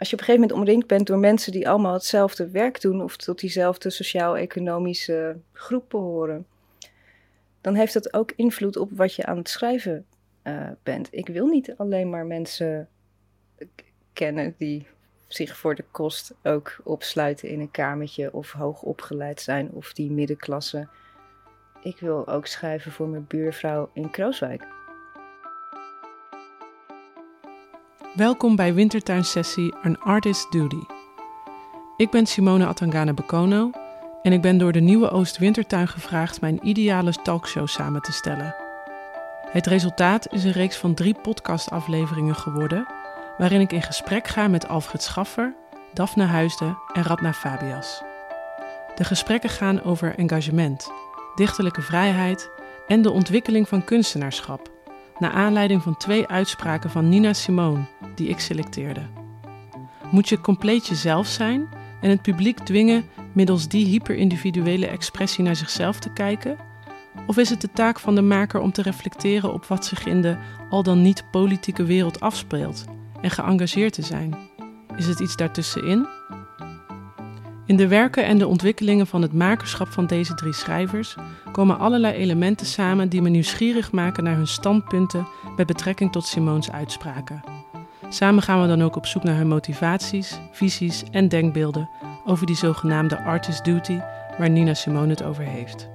als je op een gegeven moment omringd bent door mensen die allemaal hetzelfde werk doen of tot diezelfde sociaal-economische groep behoren, dan heeft dat ook invloed op wat je aan het schrijven uh, bent. Ik wil niet alleen maar mensen kennen die zich voor de kost ook opsluiten in een kamertje of hoog opgeleid zijn of die middenklasse. Ik wil ook schrijven voor mijn buurvrouw in Krooswijk. Welkom bij Wintertuinsessie An Artist Duty. Ik ben Simone Atangana Bekono en ik ben door de Nieuwe Oost-Wintertuin gevraagd mijn ideale talkshow samen te stellen. Het resultaat is een reeks van drie podcastafleveringen geworden, waarin ik in gesprek ga met Alfred Schaffer, Daphne Huisde en Radna Fabias. De gesprekken gaan over engagement, dichterlijke vrijheid en de ontwikkeling van kunstenaarschap naar aanleiding van twee uitspraken van Nina Simone die ik selecteerde. Moet je compleet jezelf zijn en het publiek dwingen middels die hyperindividuele expressie naar zichzelf te kijken? Of is het de taak van de maker om te reflecteren op wat zich in de al dan niet politieke wereld afspeelt en geëngageerd te zijn? Is het iets daartussenin? In de werken en de ontwikkelingen van het makerschap van deze drie schrijvers komen allerlei elementen samen die me nieuwsgierig maken naar hun standpunten met betrekking tot Simone's uitspraken. Samen gaan we dan ook op zoek naar hun motivaties, visies en denkbeelden over die zogenaamde artist duty waar Nina Simone het over heeft.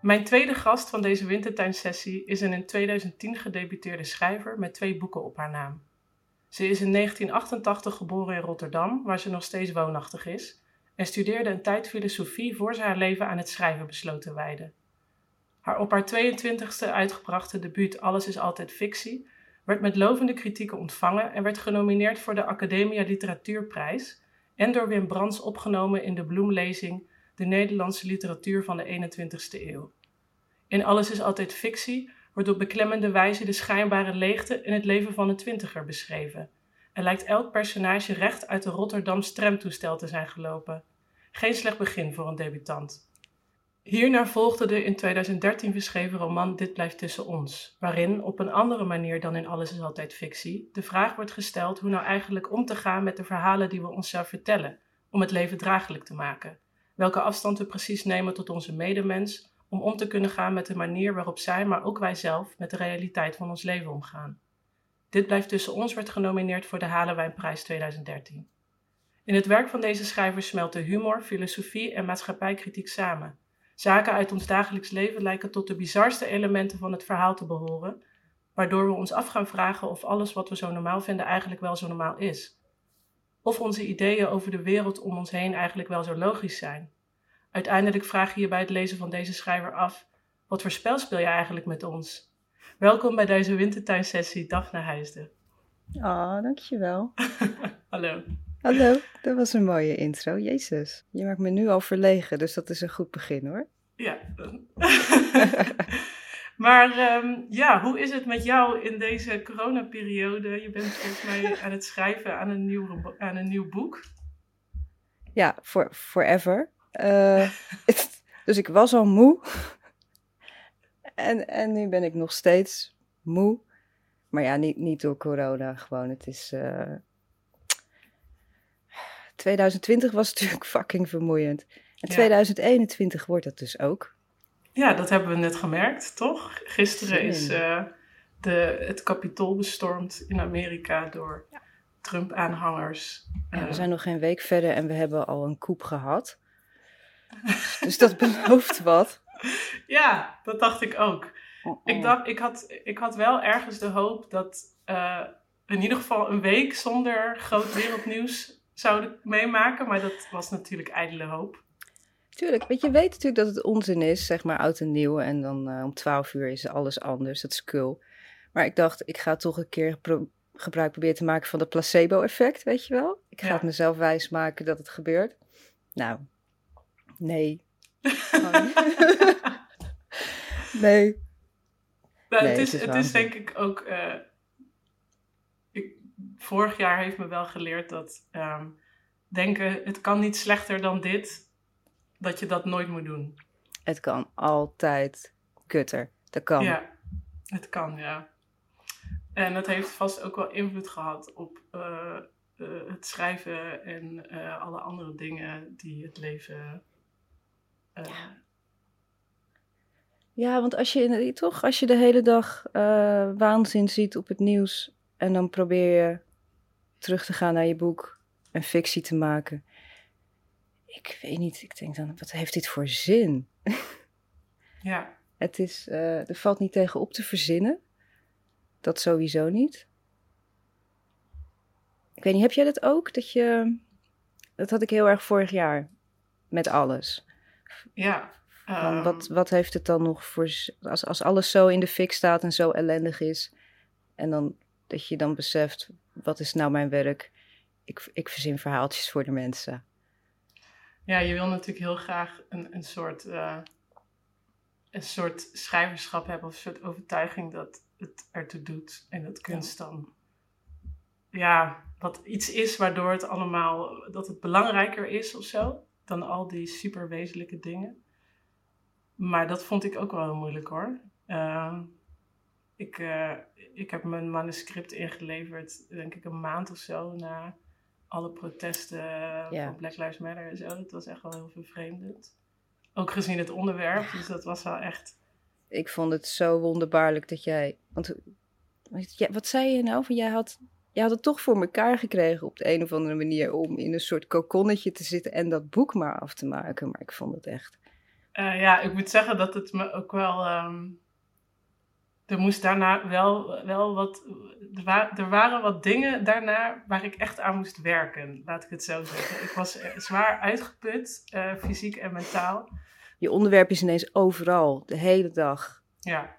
Mijn tweede gast van deze wintertuinsessie is een in 2010 gedebuteerde schrijver met twee boeken op haar naam. Ze is in 1988 geboren in Rotterdam, waar ze nog steeds woonachtig is, en studeerde een tijd filosofie voor ze haar leven aan het schrijven besloot te wijden. Haar op haar 22e uitgebrachte debuut Alles is altijd fictie werd met lovende kritieken ontvangen en werd genomineerd voor de Academia Literatuurprijs en door Wim Brands opgenomen in de bloemlezing De Nederlandse literatuur van de 21ste eeuw. In Alles is altijd fictie wordt op beklemmende wijze de schijnbare leegte in het leven van een twintiger beschreven. En lijkt elk personage recht uit de Rotterdamse tramtoestel te zijn gelopen. Geen slecht begin voor een debutant. Hierna volgde de in 2013 verschreven roman Dit blijft tussen ons, waarin, op een andere manier dan in Alles is altijd fictie, de vraag wordt gesteld hoe nou eigenlijk om te gaan met de verhalen die we onszelf vertellen, om het leven draaglijk te maken. Welke afstand we precies nemen tot onze medemens, om om te kunnen gaan met de manier waarop zij, maar ook wij zelf, met de realiteit van ons leven omgaan. Dit blijft tussen ons werd genomineerd voor de Halenwijnprijs 2013. In het werk van deze schrijvers smelten humor, filosofie en maatschappijkritiek samen. Zaken uit ons dagelijks leven lijken tot de bizarste elementen van het verhaal te behoren, waardoor we ons af gaan vragen of alles wat we zo normaal vinden eigenlijk wel zo normaal is. Of onze ideeën over de wereld om ons heen eigenlijk wel zo logisch zijn. Uiteindelijk vraag je je bij het lezen van deze schrijver af: wat voor spel speel je eigenlijk met ons? Welkom bij deze wintertuinsessie, Daphne Huisde. Oh, dankjewel. Hallo. Hallo, dat was een mooie intro. Jezus, je maakt me nu al verlegen, dus dat is een goed begin hoor. Ja. maar ehm, ja, hoe is het met jou in deze coronaperiode? Je bent volgens mij aan het schrijven aan een nieuw, aan een nieuw boek. Ja, for, forever. Uh, dus ik was al moe. En, en nu ben ik nog steeds moe. Maar ja, niet, niet door corona, gewoon. Het is. Uh, eh, 2020 was natuurlijk fucking vermoeiend. En 2021 wordt dat dus ook. Ja, dat hebben we net gemerkt, toch? Gisteren is uh, de, het kapitool bestormd in Amerika door Trump-aanhangers. Ja, we zijn nog geen week verder en we hebben al een koep gehad. Dus dat belooft wat. Ja, dat dacht ik ook. Ik, dacht, ik, had, ik had wel ergens de hoop dat uh, in ieder geval een week zonder groot wereldnieuws zouden meemaken. Maar dat was natuurlijk ijdele hoop. Tuurlijk, want je weet natuurlijk dat het onzin is, zeg maar oud en nieuw. En dan uh, om twaalf uur is alles anders, dat is cool. Maar ik dacht, ik ga toch een keer gebruik proberen te maken van het placebo-effect, weet je wel? Ik ga het mezelf wijsmaken dat het gebeurt. Nou, Nee. nee. Nou, het, is, het, is, denk ik ook. Uh, ik, vorig jaar heeft me wel geleerd dat um, denken, het kan niet slechter dan dit, dat je dat nooit moet doen. Het kan altijd kutter. Dat kan. Ja, het kan, ja. En dat heeft vast ook wel invloed gehad op eh, eh, het schrijven en eh, alle andere dingen die het leven. Ja. ja. want als je toch, als je de hele dag waanzin ziet op het nieuws en dan probeer je terug te gaan naar je boek en fictie te maken. Ik weet niet, ik denk dan, wat heeft dit voor zin? Ja. Het is, er valt niet tegen op te verzinnen. Dat sowieso niet. Ik weet niet, heb jij dat ook? Dat je. Dat had ik heel erg vorig jaar. Met alles. Ja. Wat, ehm, wat heeft het dan nog voor. Als, als alles zo in de fik staat en zo ellendig is. En dan dat je dan beseft: wat is nou mijn werk? Ik, ik verzin verhaaltjes voor de mensen. Ja, je wil natuurlijk heel graag een, een soort. Uh, een soort schrijverschap hebben of een soort overtuiging dat het ertoe doet. En dat kunst dan, ja, wat iets is waardoor het allemaal, dat het belangrijker is of zo, dan al die super wezenlijke dingen. Maar dat vond ik ook wel heel moeilijk hoor. Uh, ik, uh, ik heb mijn manuscript ingeleverd, denk ik, een maand of zo na alle protesten van Black Lives Matter en zo. Dat was echt wel heel vervreemdend. Ook gezien het onderwerp, dus dat was wel echt ik vond het zo wonderbaarlijk dat jij. Want wat zei je nou? Van jij had, jij had het toch voor elkaar gekregen op de een of andere manier om in een soort kokonnetje te zitten en dat boek maar af te maken. Maar ik vond het echt. Uh, ja, ik moet zeggen dat het me ook wel. Um, er moest daarna wel, wel wat. Er, er waren wat dingen daarna waar ik echt aan moest werken, laat ik het zo zeggen. Ik was zwaar uitgeput, uh, fysiek en mentaal je onderwerp is ineens overal, de hele dag. Ja.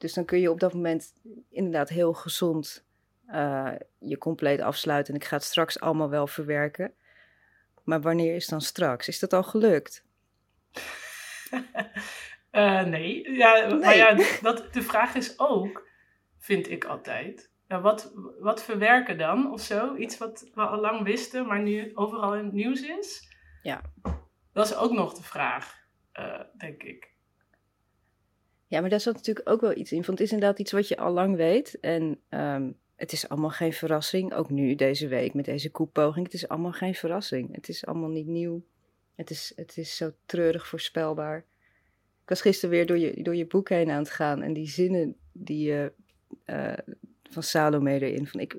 Dus dan kun je op dat moment inderdaad heel gezond uh, je compleet afsluiten. En ik ga het straks allemaal wel verwerken. Maar wanneer is dan straks? Is dat al gelukt? uh, nee. Ja, nee. Maar ja, dat, de vraag is ook, vind ik altijd. Ja, wat, wat verwerken dan of zo? Iets wat we al lang wisten, maar nu overal in het nieuws is? Ja. Dat is ook nog de vraag, uh, denk ik. Ja, maar daar zat natuurlijk ook wel iets in. Want het is inderdaad iets wat je al lang weet. En um, het is allemaal geen verrassing. Ook nu, deze week, met deze koepoging. Het is allemaal geen verrassing. Het is allemaal niet nieuw. Het is, het is zo treurig voorspelbaar. Ik was gisteren weer door je, door je boek heen aan het gaan. En die zinnen die je uh, van Salome erin. Van ik,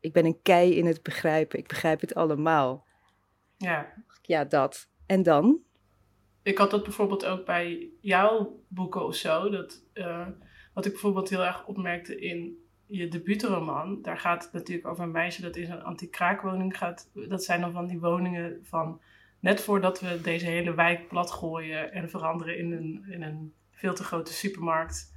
ik ben een kei in het begrijpen. Ik begrijp het allemaal. Ja. Ja, dat. En dan? Ik had dat bijvoorbeeld ook bij jouw boeken of zo. Dat, uh, wat ik bijvoorbeeld heel erg opmerkte in je debuutroman. Daar gaat het natuurlijk over een meisje dat in een anti-kraakwoning gaat. Dat zijn dan van die woningen van... Net voordat we deze hele wijk platgooien en veranderen in een, in een veel te grote supermarkt...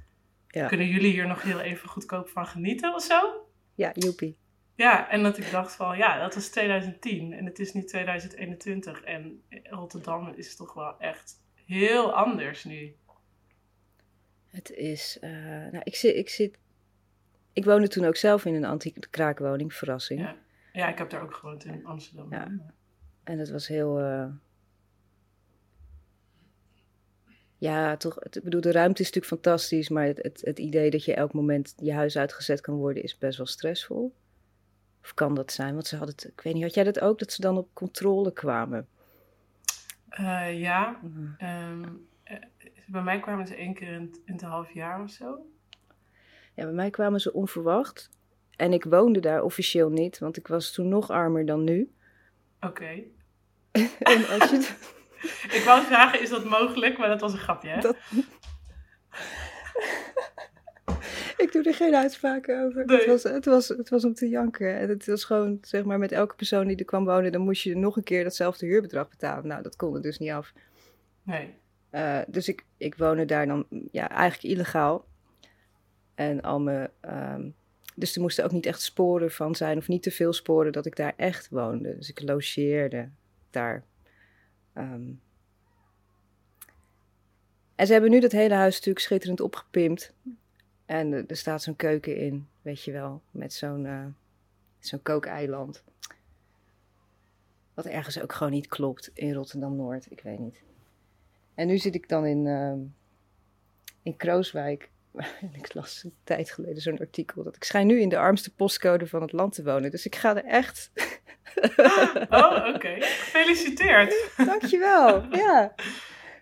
Ja. Kunnen jullie hier nog heel even goedkoop van genieten of zo? Ja, joepie. Ja, en dat ik dacht van ja, dat was 2010 en het is nu 2021 en Rotterdam is toch wel echt heel anders nu. Het is, uh, nou ik zit, ik zit, ik woonde toen ook zelf in een anti-kraakwoning, verrassing. Ja. ja, ik heb daar ook gewoond in Amsterdam. Ja. En het was heel, uh, ja, toch, ik bedoel, de ruimte is natuurlijk fantastisch, maar het, het, het idee dat je elk moment je huis uitgezet kan worden is best wel stressvol. Of kan dat zijn? Want ze hadden het, ik weet niet, had jij dat ook, dat ze dan op controle kwamen? Uh, ja. Um, bij mij kwamen ze één keer in, in het half jaar of zo. Ja, bij mij kwamen ze onverwacht. En ik woonde daar officieel niet, want ik was toen nog armer dan nu. Oké. Okay. je... ik wou vragen, is dat mogelijk? Maar dat was een grapje, hè? Dat... ik doe er geen uitspraken over. Het, was, het, was, het was om te janken. En het was gewoon, zeg maar, met elke persoon die er kwam wonen, dan moest je nog een keer datzelfde huurbedrag betalen. Nou, dat kon er dus niet af. Nee. Uh, dus ik, ik woonde daar dan, ja, eigenlijk illegaal. En al mijn, um, dus er moesten ook niet echt sporen van zijn, of niet te veel sporen dat ik daar echt woonde. Dus ik logeerde daar. Um, en ze hebben nu dat hele huis natuurlijk schitterend opgepimpt. En er staat zo'n keuken in, weet je wel, met zo'n uh, zo'n kookeiland. Wat ergens ook gewoon niet klopt in Rotterdam-Noord, ik weet niet. En nu zit ik dan in, uh, in Krooswijk, ik las een tijd geleden zo'n artikel dat ik schijn nu in de armste postcode van het land te wonen. Dus ik ga er echt. oh, oké. Gefeliciteerd. Dankjewel. Ja.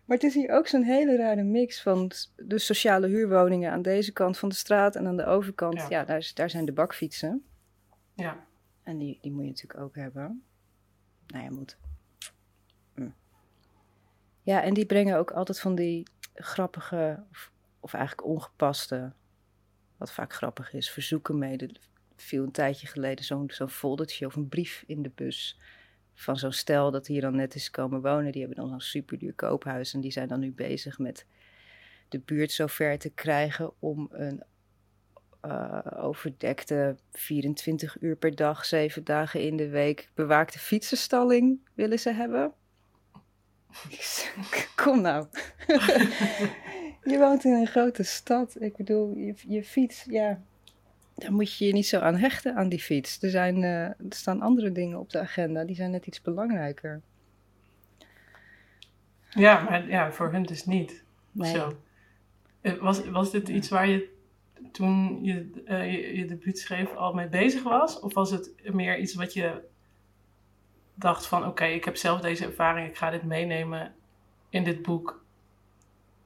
Maar het is hier ook zo'n hele rare mix van de sociale huurwoningen aan deze kant van de straat en aan de overkant, ja, daar, daar zijn de bakfietsen. Ja. En die, die moet je natuurlijk ook hebben. Nou ja, moet. Hm. Ja, en die brengen ook altijd van die grappige, of, of eigenlijk ongepaste, wat vaak grappig is, verzoeken mee. Er viel een tijdje geleden zo'n zo'n foldertje of een brief in de bus van zo'n stel dat hier dan net is komen wonen. Die hebben dan een superduur koophuis en die zijn dan nu bezig met de buurt zover te krijgen om een uh, overdekte 24 uur per dag, 7 dagen in de week bewaakte fietsenstalling willen ze hebben. Kom nou. je woont in een grote stad. Ik bedoel, je, je fiets, ja, daar moet je je niet zo aan hechten aan die fiets. Er, zijn, uh, er staan andere dingen op de agenda, die zijn net iets belangrijker. Ja, maar ja, voor hun dus niet. Nee. Zo. Eh, was, was dit iets waar je toen je, uh, je, je debuut schreef al mee bezig was? Of was het meer iets wat je dacht van oké, ik heb zelf deze ervaring, ik ga dit meenemen in dit boek?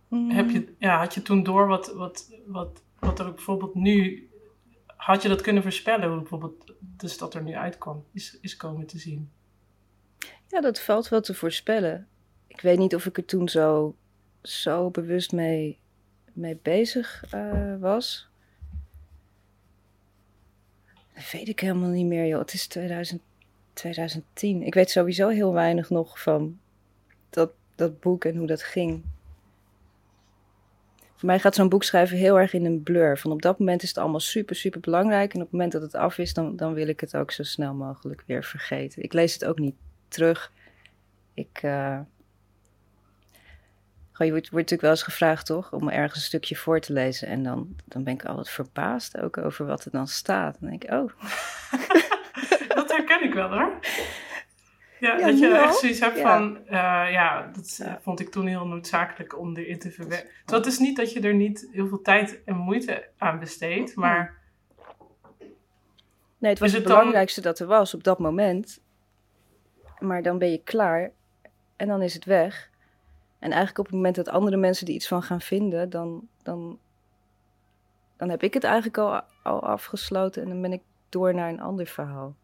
Mm. Heb je, ja, had je toen door wat, wat, wat, wat er bijvoorbeeld nu had je dat kunnen voorspellen, bijvoorbeeld de stad er nu uitkwam, is, is komen te zien? Ja, dat valt wel te voorspellen. Ik weet niet of ik er toen zo, zo bewust mee, mee bezig uh, was. Dat weet ik helemaal niet meer, joh. Het is 2000, 2010. Ik weet sowieso heel weinig nog van dat, dat boek en hoe dat ging. Voor mij gaat zo'n boek schrijven heel erg in een blur. Van op dat moment is het allemaal super, super belangrijk. En op het moment dat het af is, dan, dan wil ik het ook zo snel mogelijk weer vergeten. Ik lees het ook niet terug. Ik. Uh... je wordt, wordt natuurlijk wel eens gevraagd, toch? Om ergens een stukje voor te lezen. En dan, dan ben ik altijd verbaasd ook over wat er dan staat. Dan denk ik, oh. dat herken ik wel hoor. Ja, dat je echt zoiets hebt van, uh, ja, dat vond ik toen heel noodzakelijk om erin te verwerken. Dat is niet dat je er niet heel veel tijd en moeite aan besteedt, maar... Nee, het was het, belangrijkste dat er was op dat moment. Maar dan ben je klaar en dan is het weg. En eigenlijk op het moment dat andere mensen er iets van gaan vinden, dan, dan, dan heb ik het eigenlijk al, al afgesloten en dan ben ik door naar een ander verhaal.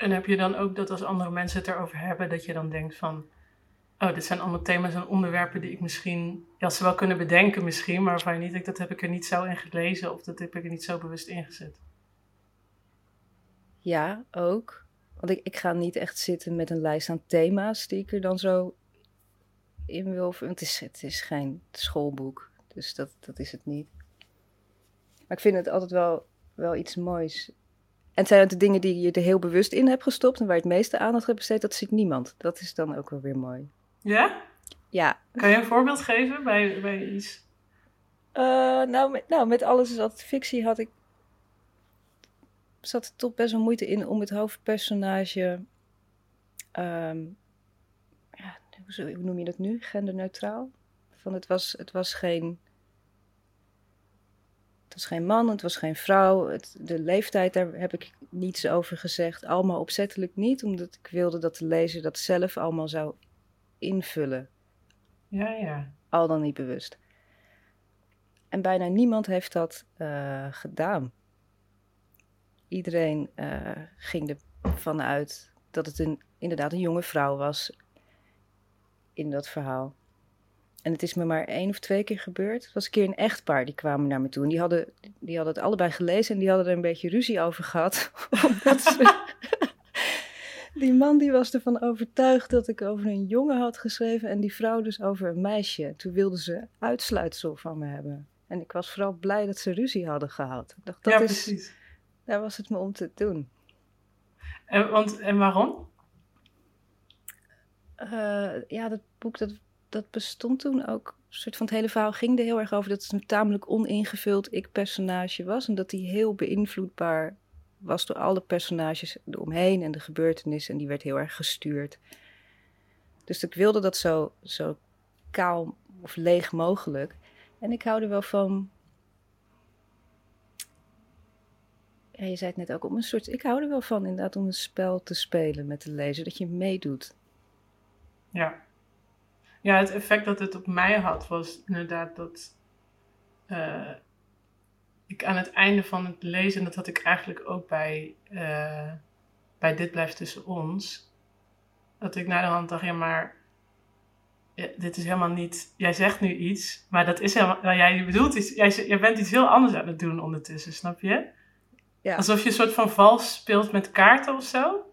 En heb je dan ook dat als andere mensen het erover hebben, dat je dan denkt van, oh, dit zijn allemaal thema's en onderwerpen die ik misschien, ja, ze wel kunnen bedenken misschien, maar waarvan je niet denkt, dat heb ik er niet zo in gelezen of dat heb ik er niet zo bewust ingezet. Ja, ook. Want ik, ik ga niet echt zitten met een lijst aan thema's die ik er dan zo in wil. Het is, het is geen schoolboek, dus dat, dat is het niet. Maar ik vind het altijd wel, wel iets moois en zijn het de dingen die je er heel bewust in hebt gestopt en waar je het meeste aandacht hebt besteed, dat ziet niemand. Dat is dan ook wel weer mooi. Ja? Ja. Kan je een voorbeeld geven bij, bij iets? Uh, nou, met, nou, met alles is altijd fictie had ik. zat er toch best wel moeite in om het hoofdpersonage. Um, ja, hoe noem je dat nu? Genderneutraal? Van het was, het was geen het was geen man, het was geen vrouw. Het, de leeftijd, daar heb ik niets over gezegd. Allemaal opzettelijk niet, omdat ik wilde dat de lezer dat zelf allemaal zou invullen. Ja, ja. Al dan niet bewust. En bijna niemand heeft dat uh, gedaan. Iedereen uh, ging ervan uit dat het een, inderdaad een jonge vrouw was in dat verhaal. En het is me maar één of twee keer gebeurd. Het was een keer een echtpaar, die kwamen naar me toe. En die hadden, die hadden het allebei gelezen en die hadden er een beetje ruzie over gehad. Ze... die man die was ervan overtuigd dat ik over een jongen had geschreven en die vrouw dus over een meisje. Toen wilden ze uitsluitsel van me hebben. En ik was vooral blij dat ze ruzie hadden gehad. Ik dacht, dat ja, is, precies. Daar was het me om te doen. En, want, en waarom? Uh, ja, dat boek dat dat bestond toen ook. Een soort van het hele verhaal ging er heel erg over dat het een tamelijk oningevuld ik-personage was. En dat hij heel beïnvloedbaar was door alle personages eromheen en de gebeurtenissen. En die werd heel erg gestuurd. Dus ik wilde dat zo, zo kaal of leeg mogelijk. En ik hou er wel van. Ja, je zei het net ook om een soort. Ik hou er wel van inderdaad om een spel te spelen met de lezer, dat je meedoet. Ja. Ja, het effect dat het op mij had was inderdaad dat uh, ik aan het einde van het lezen, en dat had ik eigenlijk ook bij, uh, bij Dit blijft tussen ons, dat ik naar de hand dacht, ja maar dit is helemaal niet, jij zegt nu iets, maar dat is helemaal, nou, jij bedoelt iets, jij, jij bent iets heel anders aan het doen ondertussen, snap je? Ja. Alsof je een soort van vals speelt met kaarten of zo.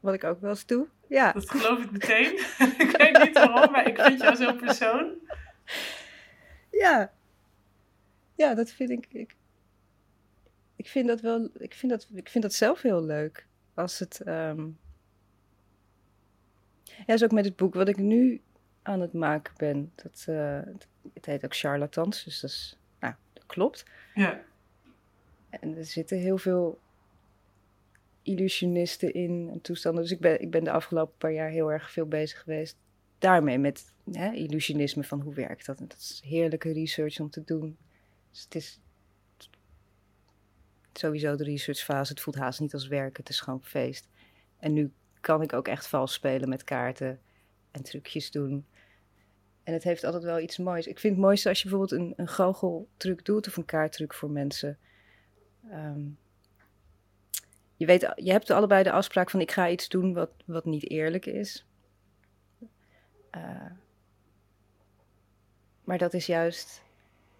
Wat ik ook wel eens doe, ja. Dat geloof ik meteen. ik weet niet waarom, maar ik vind jou zo'n persoon. Ja. Ja, dat vind ik, ik. Ik vind dat wel, ik vind dat, ik vind dat zelf heel leuk. Als het, um... ja, is ook met het boek wat ik nu aan het maken ben. Dat, uh, het heet ook charlatans, dus dat, is, nou, dat klopt. Ja. En er zitten heel veel illusionisten in en toestanden. Dus ik ben, ik ben de afgelopen paar jaar heel erg veel bezig geweest daarmee. Met hè, illusionisme van hoe werkt dat. Dat is heerlijke research om te doen. Dus het is sowieso de researchfase. Het voelt haast niet als werk. Het is gewoon feest. En nu kan ik ook echt vals spelen met kaarten en trucjes doen. En het heeft altijd wel iets moois. Ik vind het mooiste als je bijvoorbeeld een, een doet of een kaarttruc voor mensen. Ehm, je, weet, je hebt allebei de afspraak van ik ga iets doen wat, wat niet eerlijk is. Uh, maar dat is juist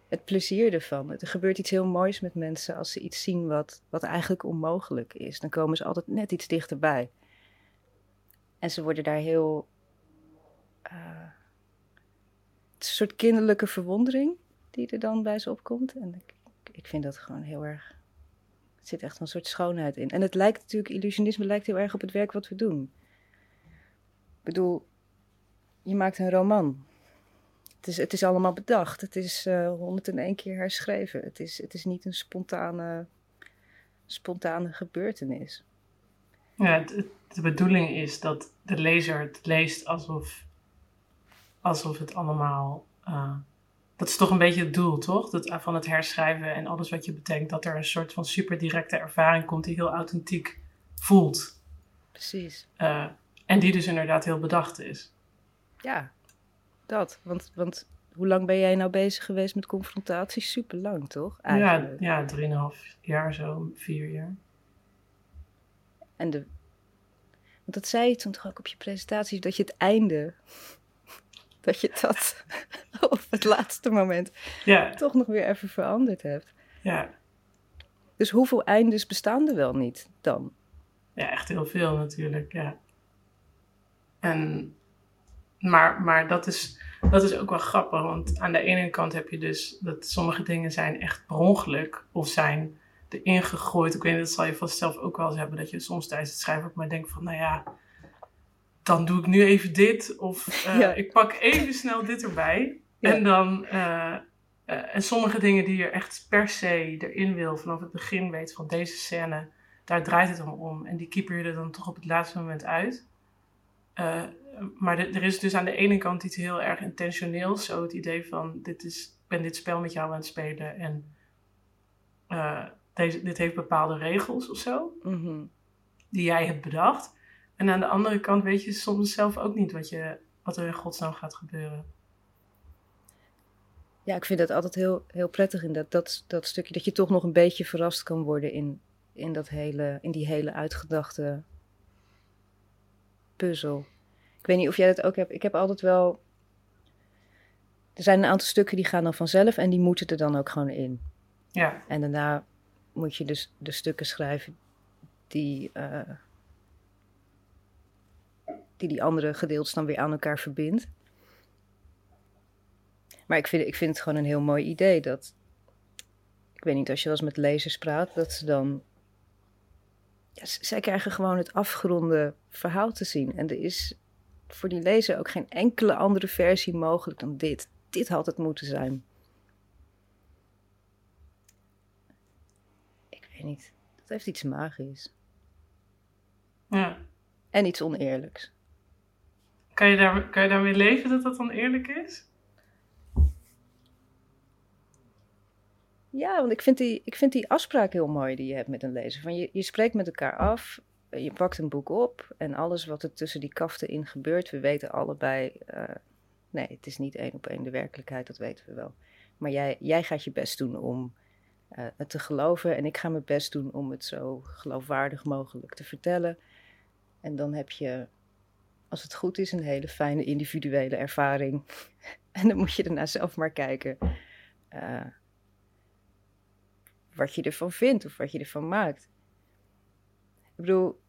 het plezier ervan. Er gebeurt iets heel moois met mensen als ze iets zien wat, wat eigenlijk onmogelijk is. Dan komen ze altijd net iets dichterbij. En ze worden daar heel. Uh, het een soort kinderlijke verwondering die er dan bij ze opkomt. En ik, ik vind dat gewoon heel erg er zit echt een soort schoonheid in. En het lijkt natuurlijk, illusionisme lijkt heel erg op het werk wat we doen. Ik bedoel, je maakt een roman. Het is, het is allemaal bedacht. Het is uh, eh, 101 keer herschreven. Het is, het is niet een spontane, spontane gebeurtenis. Ja, de bedoeling is dat de lezer het leest alsof, alsof het allemaal uh, dat is toch een beetje het doel, toch? Dat, van het herschrijven en alles wat je bedenkt, dat er een soort van super directe ervaring komt die heel authentiek voelt. Precies. Uh, en die dus inderdaad heel bedacht is. Ja, dat. Want, want hoe lang ben jij nou bezig geweest met confrontatie? Super lang, toch? Eigenlijk. Ja, ja, drieënhalf jaar zo, vier jaar. En de. Want dat zei je toen toch ook op je presentatie, dat je het einde dat je dat op het laatste moment ja. toch nog weer even veranderd hebt. Ja. Dus hoeveel eindes bestaan er wel niet dan? Ja, echt heel veel natuurlijk, ja. En, maar maar dat, is, dat is ook wel grappig, want aan de ene kant heb je dus dat sommige dingen zijn echt per ongeluk of zijn erin gegooid. Ik weet niet, dat zal je vast zelf ook wel eens hebben, dat je soms tijdens het schrijven ook maar denkt van, nou ja, dan doe ik nu even dit. Of uh, ik pak even snel dit erbij. En dan. Uh, uh, en sommige dingen die je echt per se erin wil vanaf het begin weet van deze scène, daar draait het dan om. En die keeper je er dan toch op het laatste moment uit. maar er is dus aan de ene kant iets heel erg intentioneels. Zo het idee van: dit is, ik ben dit spel met jou aan het spelen. En deze, dit heeft bepaalde regels of zo. Mm Die jij hebt bedacht. En aan de andere kant weet je soms zelf ook niet wat, je, wat er in godsnaam gaat gebeuren. Ja, ik vind dat altijd heel, heel prettig in dat, dat, dat stukje. Dat je toch nog een beetje verrast kan worden in, in, dat hele, in die hele uitgedachte puzzel. Ik weet niet of jij dat ook hebt. Ik heb altijd wel. Er zijn een aantal stukken die gaan dan vanzelf en die moeten er dan ook gewoon in. Ja. En daarna moet je dus de stukken schrijven die. Uh, die die andere gedeeltes dan weer aan elkaar verbindt. Maar ik vind, ik vind het gewoon een heel mooi idee dat. Ik weet niet, als je wel eens met lezers praat, dat ze dan. Ja, zij krijgen gewoon het afgeronde verhaal te zien. En er is voor die lezer ook geen enkele andere versie mogelijk dan dit. Dit had het moeten zijn. Ik weet niet. Dat heeft iets magisch. Ja. En iets oneerlijks. Kan je, daar, kan je daarmee leven dat dat dan eerlijk is? Ja, want ik vind, die, ik vind die afspraak heel mooi die je hebt met een lezer. Van je, je spreekt met elkaar af, je pakt een boek op en alles wat er tussen die kaften in gebeurt, we weten allebei, uh, nee, het is niet één op één de werkelijkheid, dat weten we wel. Maar jij, jij gaat je best doen om uh, het te geloven en ik ga mijn best doen om het zo geloofwaardig mogelijk te vertellen. En dan heb je, als het goed is, een hele fijne individuele ervaring. en dan moet je daarna zelf maar kijken. Uh, wat je ervan vindt of wat je ervan maakt. Ik bedoel,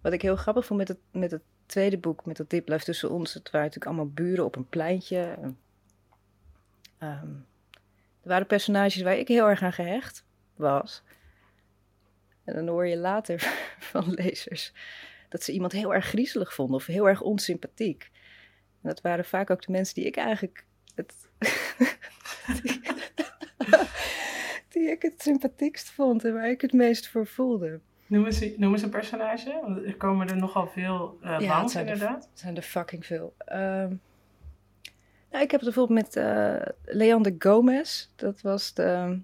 wat ik heel grappig vond met het, met het tweede boek, met dat Dit blijft tussen ons, het waren natuurlijk allemaal buren op een pleintje. Um, er waren personages waar ik heel erg aan gehecht was. En dan hoor je later van lezers dat ze iemand heel erg griezelig vonden of heel erg onsympathiek. En dat waren vaak ook de mensen die ik eigenlijk het, die ik het sympathiekst vond en waar ik het meest voor voelde. Noem eens, noem eens een personage, want er komen er nogal veel uh, ja, langs inderdaad. Er zijn er fucking veel. Uh, nou, ik heb het bijvoorbeeld met uh, Leander Gomez. Dat was de,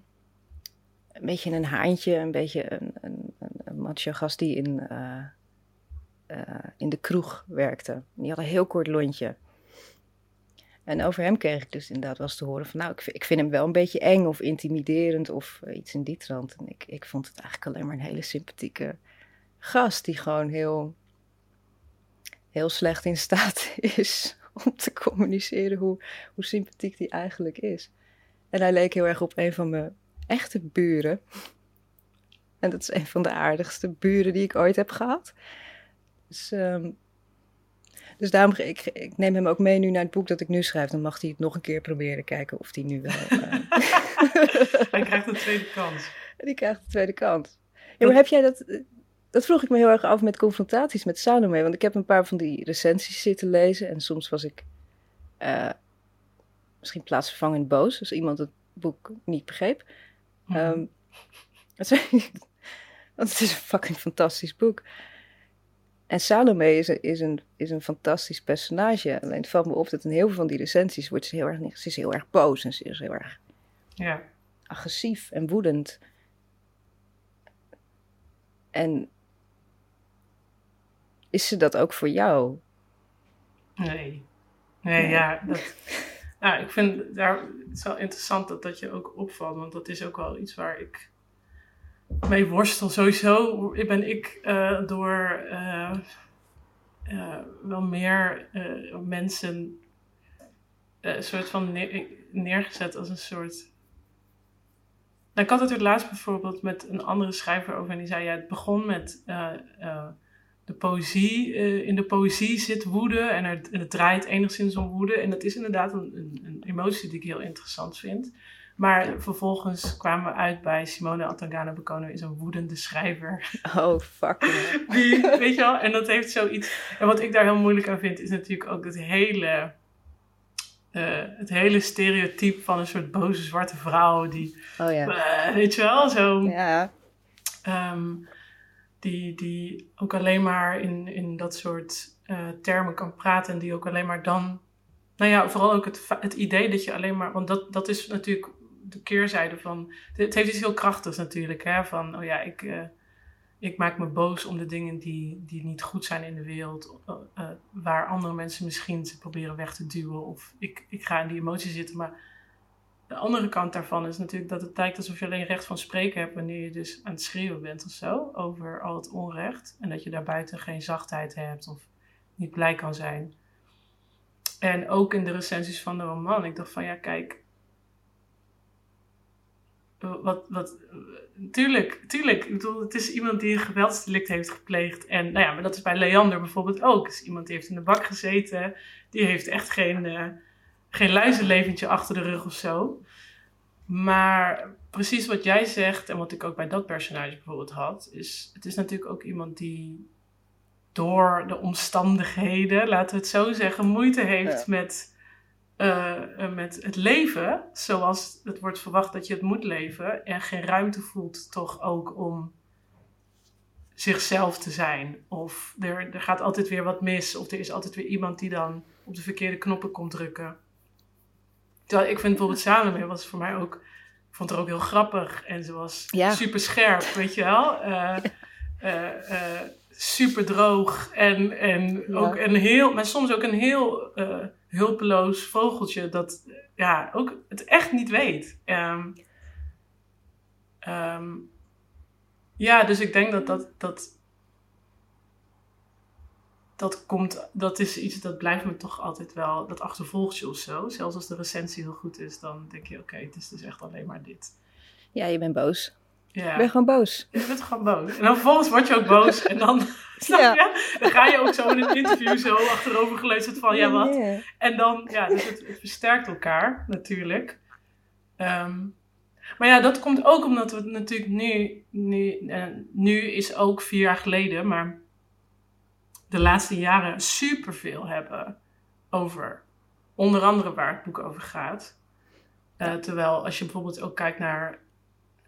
een beetje een haantje, een beetje een, een, een gast die in, uh, in de kroeg werkte. Die had een heel kort lontje. En over hem kreeg ik dus inderdaad wel eens te horen van... nou, ik, ik vind hem wel een beetje eng of intimiderend of eh, iets in die trant. En ik, ik vond het eigenlijk alleen maar een hele sympathieke gast... die gewoon heel, heel slecht in staat is om te communiceren hoe, hoe sympathiek die eigenlijk is. En hij leek heel erg op een van mijn echte buren. En dat is een van de aardigste buren die ik ooit heb gehad. Dus um, dus daarom, ik, ik neem hem ook mee nu naar het boek dat ik nu schrijf. Dan mag hij het nog een keer proberen, kijken of hij nu wel... Uh... hij krijgt een tweede kans. Die krijgt een tweede kans. Ja, maar heb jij dat... Dat vroeg ik me heel erg af met confrontaties met Salome. Want ik heb een paar van die recensies zitten lezen. En soms was ik uh, misschien plaatsvervangend boos. Als iemand het boek niet begreep. Mm. Um, want het is een fucking fantastisch boek. En Salome is een, is, een, is een fantastisch personage. Alleen het valt me op dat in heel veel van die recensies wordt ze heel erg, ze is heel erg boos en ze is heel erg ja. agressief en woedend. En is ze dat ook voor jou? Nee. Nee, ja. Dat, nou, ik vind daar, het is wel interessant dat dat je ook opvalt. Want dat is ook wel iets waar ik mee worstel. Sowieso ben ik uh, door uh, uh, wel meer mensen een soort van neergezet als een soort. Nou, ik had het er laatst bijvoorbeeld met een andere schrijver over en die zei: ja, het begon met de poëzie. in de poëzie zit woede en, er, en het draait enigszins om woede. En dat is inderdaad een, een emotie die ik heel interessant vind. Maar vervolgens kwamen we uit bij Simone Atangana Bokono is een woedende schrijver. Oh, fuck. Die, weet je wel, en dat heeft zoiets... En wat ik daar heel moeilijk aan vind, is natuurlijk ook het hele... Uh, het hele stereotype van een soort boze zwarte vrouw die... Oh ja. Uh, weet je wel, zo... Ja. Um, die, die ook alleen maar in, in dat soort uh, termen kan praten en die ook alleen maar dan nou ja, vooral ook het, het idee dat je alleen maar. Want dat, dat is natuurlijk de keerzijde van. Het heeft iets heel krachtigs natuurlijk. Hè? Van, oh ja, ik, uh, ik maak me boos om de dingen die, die niet goed zijn in de wereld. Uh, uh, waar andere mensen misschien ze proberen weg te duwen. Of ik, ik ga in die emotie zitten. Maar de andere kant daarvan is natuurlijk dat het lijkt alsof je alleen recht van spreken hebt. wanneer je dus aan het schreeuwen bent of zo. Over al het onrecht. En dat je daarbuiten geen zachtheid hebt of niet blij kan zijn. En ook in de recensies van de roman. Ik dacht van ja, kijk wat, wat, tuurlijk, tuurlijk. Ik bedoel, het is iemand die een geweldsdelict heeft gepleegd. En nou ja, maar dat is bij Leander bijvoorbeeld ook. is iemand die heeft in de bak gezeten. Die heeft echt geen, uh, geen luizenleventje achter de rug of zo. Maar precies wat jij zegt en wat ik ook bij dat personage bijvoorbeeld had, is het is natuurlijk ook iemand die door de omstandigheden, laten we het zo zeggen, moeite heeft met uh, met het leven zoals het wordt verwacht dat je het moet leven en geen ruimte voelt toch ook om zichzelf te zijn. Of er, er gaat altijd weer wat mis of er is altijd weer iemand die dan op de verkeerde knoppen komt drukken. Terwijl ik vind bijvoorbeeld Salome was voor mij ook ik vond haar ook heel grappig en ze was super scherp, weet je wel. Uh, super droog en, en ook een heel, maar soms ook een heel hulpeloos vogeltje dat ja, ook het echt niet weet. Um, um, ja, dus ik denk dat dat, dat dat komt, dat is iets dat blijft me toch altijd wel, dat achtervolgt je of zo. Zelfs als de recensie heel goed is, dan denk je, oké, het is dus echt alleen maar dit. Ja, je bent boos. Ja. Ik ben gewoon boos. Je bent gewoon boos. En dan vervolgens word je ook boos. En dan, snap je? Dan ga je ook zo in een interview zo achterover gelezen van, ja wat. En dan, ja, dus het, versterkt elkaar natuurlijk. Ehm, maar ja, dat komt ook omdat we natuurlijk nu, nu, uh, nu is ook vier jaar geleden, maar de laatste jaren superveel hebben over onder andere waar het boek over gaat. Uh, terwijl als je bijvoorbeeld ook kijkt naar.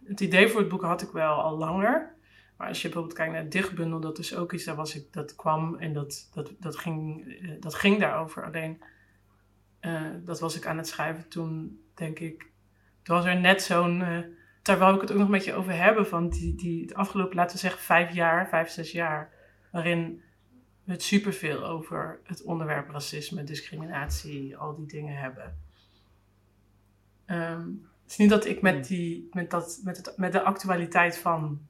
Het idee voor het boek had ik wel al langer. Maar als je bijvoorbeeld kijkt naar het dichtbundel, dat is ook iets, daar was ik, dat kwam en dat, dat, dat, ging, uh, dat ging daarover. Alleen, uh, dat was ik aan het schrijven toen, denk ik. Toen was er net zo'n. daar wou ik het ook nog met je over hebben. Van die, die, het afgelopen, laten we zeggen, vijf jaar, vijf, zes jaar. Waarin met superveel over het onderwerp racisme, discriminatie, al die dingen hebben. Um, het is niet dat ik met, die, met, dat, met, het, met de actualiteit van,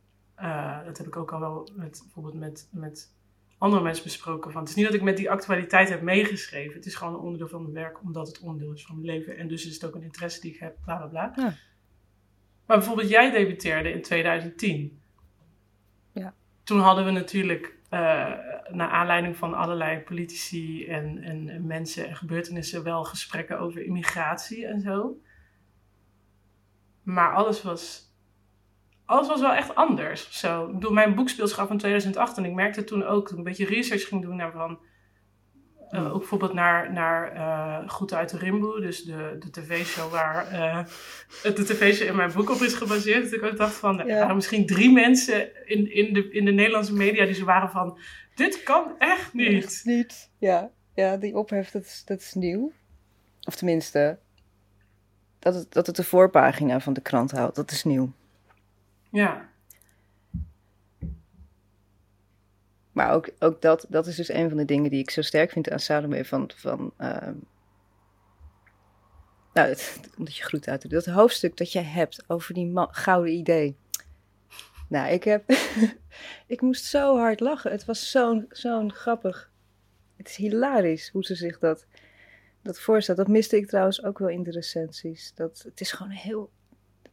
uh, dat heb ik ook al wel met, bijvoorbeeld met, met andere mensen besproken, van, het is niet dat ik met die actualiteit heb meegeschreven. Het is gewoon een onderdeel van mijn werk, omdat het onderdeel is van mijn leven. En dus is het ook een interesse die ik heb, bla bla bla. Ja. Maar bijvoorbeeld jij debuteerde in 2010. Ja. Toen hadden we natuurlijk uh, naar aanleiding van allerlei politici en, en, mensen en gebeurtenissen wel gesprekken over immigratie en zo. Maar alles was, alles was wel echt anders. Zo. Ik bedoel, mijn boek speelt zich af in 2008 en ik merkte toen ook, toen ik een beetje research ging doen naar van uh, ook bijvoorbeeld naar, naar uh, Goed uit de Rimboe, dus de, de tv-show waar uh, de tv-show in mijn boek op is gebaseerd. Dat ik ook dacht van, er waren misschien drie mensen in, in, de, in de Nederlandse media die zo waren van, dit kan echt niet. Echt niet, ja. Ja, die ophef, dat is, dat is nieuw. Of tenminste, dat het, dat het de voorpagina van de krant houdt, dat is nieuw. Ja. Maar ook, ook dat, dat is dus een van de dingen die ik zo sterk vind aan Salome. Van, van, uh, nou, het, omdat je groet uit Dat hoofdstuk dat jij hebt over die gouden idee. Nou, ik heb. ik moest zo hard lachen. Het was zo'n zo'n grappig. Het is hilarisch hoe ze zich dat, dat voorstelt. Dat miste ik trouwens ook wel in de recensies. Dat, het is gewoon heel.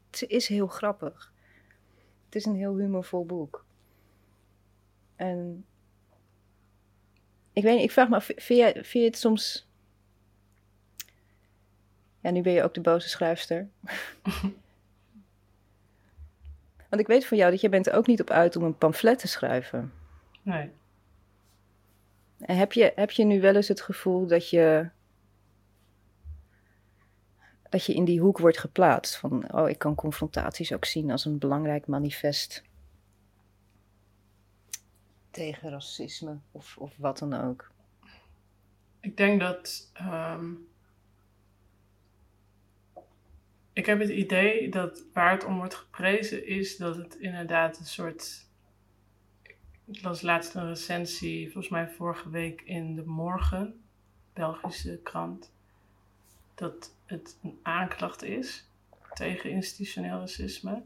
Het is heel grappig. Het is een heel humorvol boek. En ik weet niet, ik vraag me af, vind je, vind je het soms... Ja, nu ben je ook de boze schrijfster. Want ik weet van jou dat je bent er ook niet op uit om een pamflet te schrijven. Nee. En heb je, heb je nu wel eens het gevoel dat je... dat je in die hoek wordt geplaatst? Van, oh, ik kan confrontaties ook zien als een belangrijk manifest tegen racisme of, of wat dan ook? Ik denk dat. Ehm, ik heb het idee dat waar het om wordt geprezen is dat het inderdaad een soort. Ik las laatst een recensie, volgens mij vorige week in de Morgen, Belgische krant, dat het een aanklacht is tegen institutioneel racisme.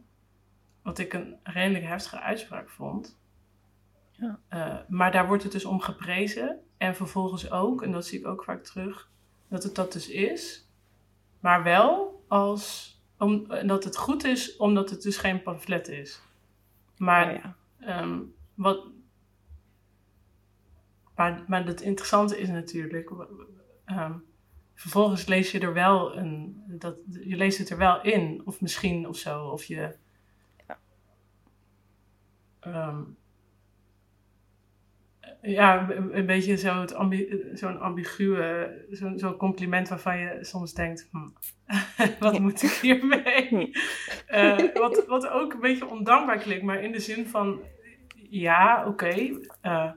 Wat ik een redelijk heftige uitspraak vond. Ja. Uh, maar daar wordt het dus om geprezen. En vervolgens ook, en dat zie ik ook vaak terug, dat het dat dus is. Maar wel als, om, dat het goed is, omdat het dus geen pamflet is. Maar, oh ja. um, wat, maar, maar het interessante is natuurlijk, um, vervolgens lees je er wel een, dat, je leest het er wel in, of misschien of zo, of je. Ja. Um, ja, een beetje zo'n ambi zo'n ambiguë, zo'n zo compliment waarvan je soms denkt, hm, wat moet ik hiermee? uh, wat, wat ook een beetje ondankbaar klinkt, maar in de zin van, ja, oké. Okay, uh,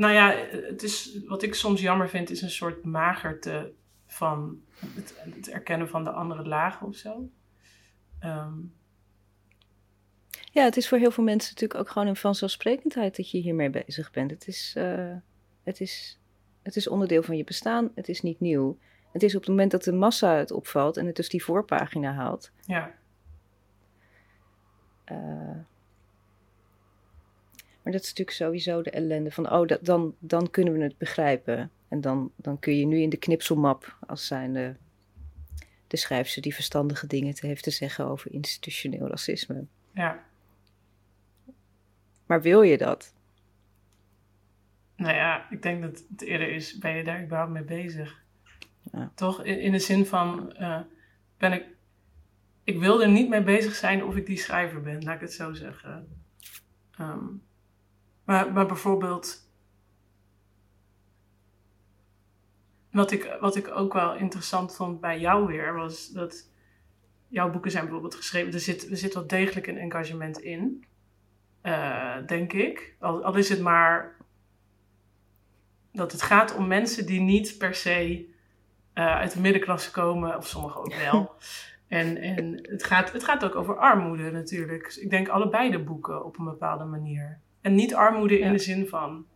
nou ja, het is, wat ik soms jammer vind, is een soort magerte van het, het erkennen van de andere lagen of zo. Ehm, ja, het is voor heel veel mensen natuurlijk ook gewoon een vanzelfsprekendheid dat je hiermee bezig bent. Het is, uh, het is, het is onderdeel van je bestaan, het is niet nieuw. Het is op het moment dat de massa het opvalt en het dus die voorpagina haalt. Ja. Uh, maar dat is natuurlijk sowieso de ellende van, oh, dat, dan, dan kunnen we het begrijpen. En dan, dan kun je nu in de knipselmap als zijnde de schrijfster die verstandige dingen te heeft te zeggen over institutioneel racisme. Ja. Maar wil je dat? Nou ja, ik denk dat het eerder is, ben je daar überhaupt mee bezig? Ja. Toch? In, in, de zin van, uh, ben ik, ik wil er niet mee bezig zijn of ik die schrijver ben, laat ik het zo zeggen. Um, maar, maar bijvoorbeeld, wat ik, wat ik ook wel interessant vond bij jou weer, was dat jouw boeken zijn bijvoorbeeld geschreven. Er zit, er zit wel degelijk een engagement in, uh, denk ik. Al, al is het maar dat het gaat om mensen die niet per se uh, uit de middenklasse komen, of sommigen ook wel. en en het, gaat, het gaat ook over armoede natuurlijk. Dus ik denk allebei de boeken op een bepaalde manier. En niet armoede in de zin van.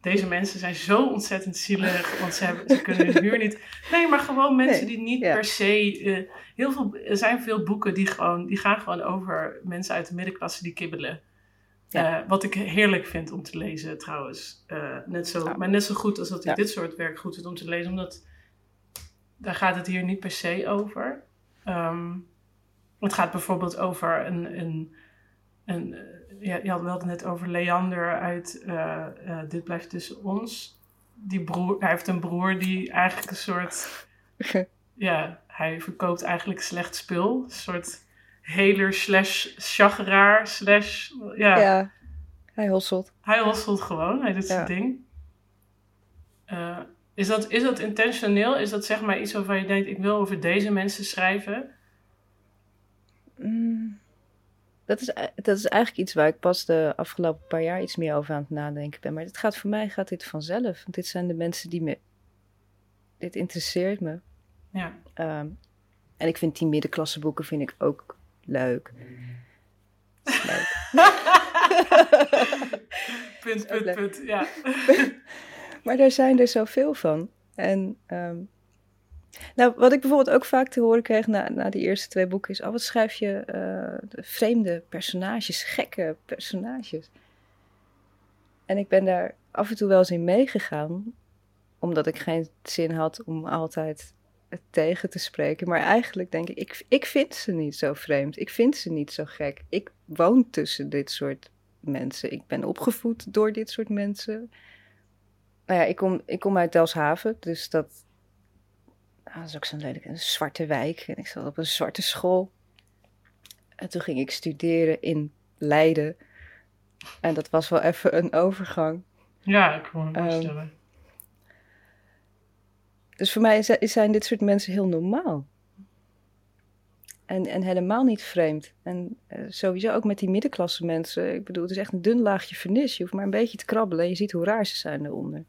Deze mensen zijn zo ontzettend zielig, want ze, hebben, ze kunnen hun huur niet. Nee, maar gewoon mensen die niet per se. Uh, heel veel, er zijn veel boeken die, gewoon, die gaan gewoon over mensen uit de middenklasse die kibbelen. Uh, wat ik heerlijk vind om te lezen trouwens. Uh, net zo, Maar net zo goed als dat ik dit soort werk goed vind om te lezen, omdat daar gaat het hier niet per se over. Um, het gaat bijvoorbeeld over een, een, een ja, je had het net over Leander uit uh, uh, Dit blijft tussen ons. Die broer, hij heeft een broer die eigenlijk een soort. ja, hij verkoopt eigenlijk slecht spul. Een soort heler slash chageraar slash. Ja. ja, hij hosselt. Hij hosselt gewoon, hij doet zijn ding. Uh, is, dat, is dat intentioneel? Is dat zeg maar iets waarvan je denkt: ik wil over deze mensen schrijven? Mm dat is, dat is eigenlijk iets waar ik pas de afgelopen paar jaar iets meer over aan het nadenken ben. Maar het gaat voor mij gaat dit vanzelf. Want dit zijn de mensen die me. Dit interesseert me. Ja. Um, en ik vind die middenklasse boeken vind ik ook leuk. leuk. punt, punt, punt. Ja. maar daar zijn er zoveel van. En um, nou, wat ik bijvoorbeeld ook vaak te horen kreeg na, na die eerste twee boeken is: oh, wat schrijf je uh, vreemde personages, gekke personages. En ik ben daar af en toe wel eens in meegegaan, omdat ik geen zin had om altijd het tegen te spreken. Maar eigenlijk denk ik, ik, ik vind ze niet zo vreemd. Ik vind ze niet zo gek. Ik woon tussen dit soort mensen. Ik ben opgevoed door dit soort mensen. Nou ja, ik kom, ik kom uit Delfshaven, dus dat, Ah, dat is ook zo'n lelijk, een zwarte wijk. En ik zat op een zwarte school. En toen ging ik studeren in Leiden. En dat was wel even een overgang. Ja, ik kan me ehm, voorstellen. dus voor mij zijn dit soort mensen heel normaal. En, en helemaal niet vreemd. En uh, sowieso ook met die middenklasse mensen. Ik bedoel, het is echt een dun laagje vernis. Je hoeft maar een beetje te krabbelen en je ziet hoe raar ze zijn eronder.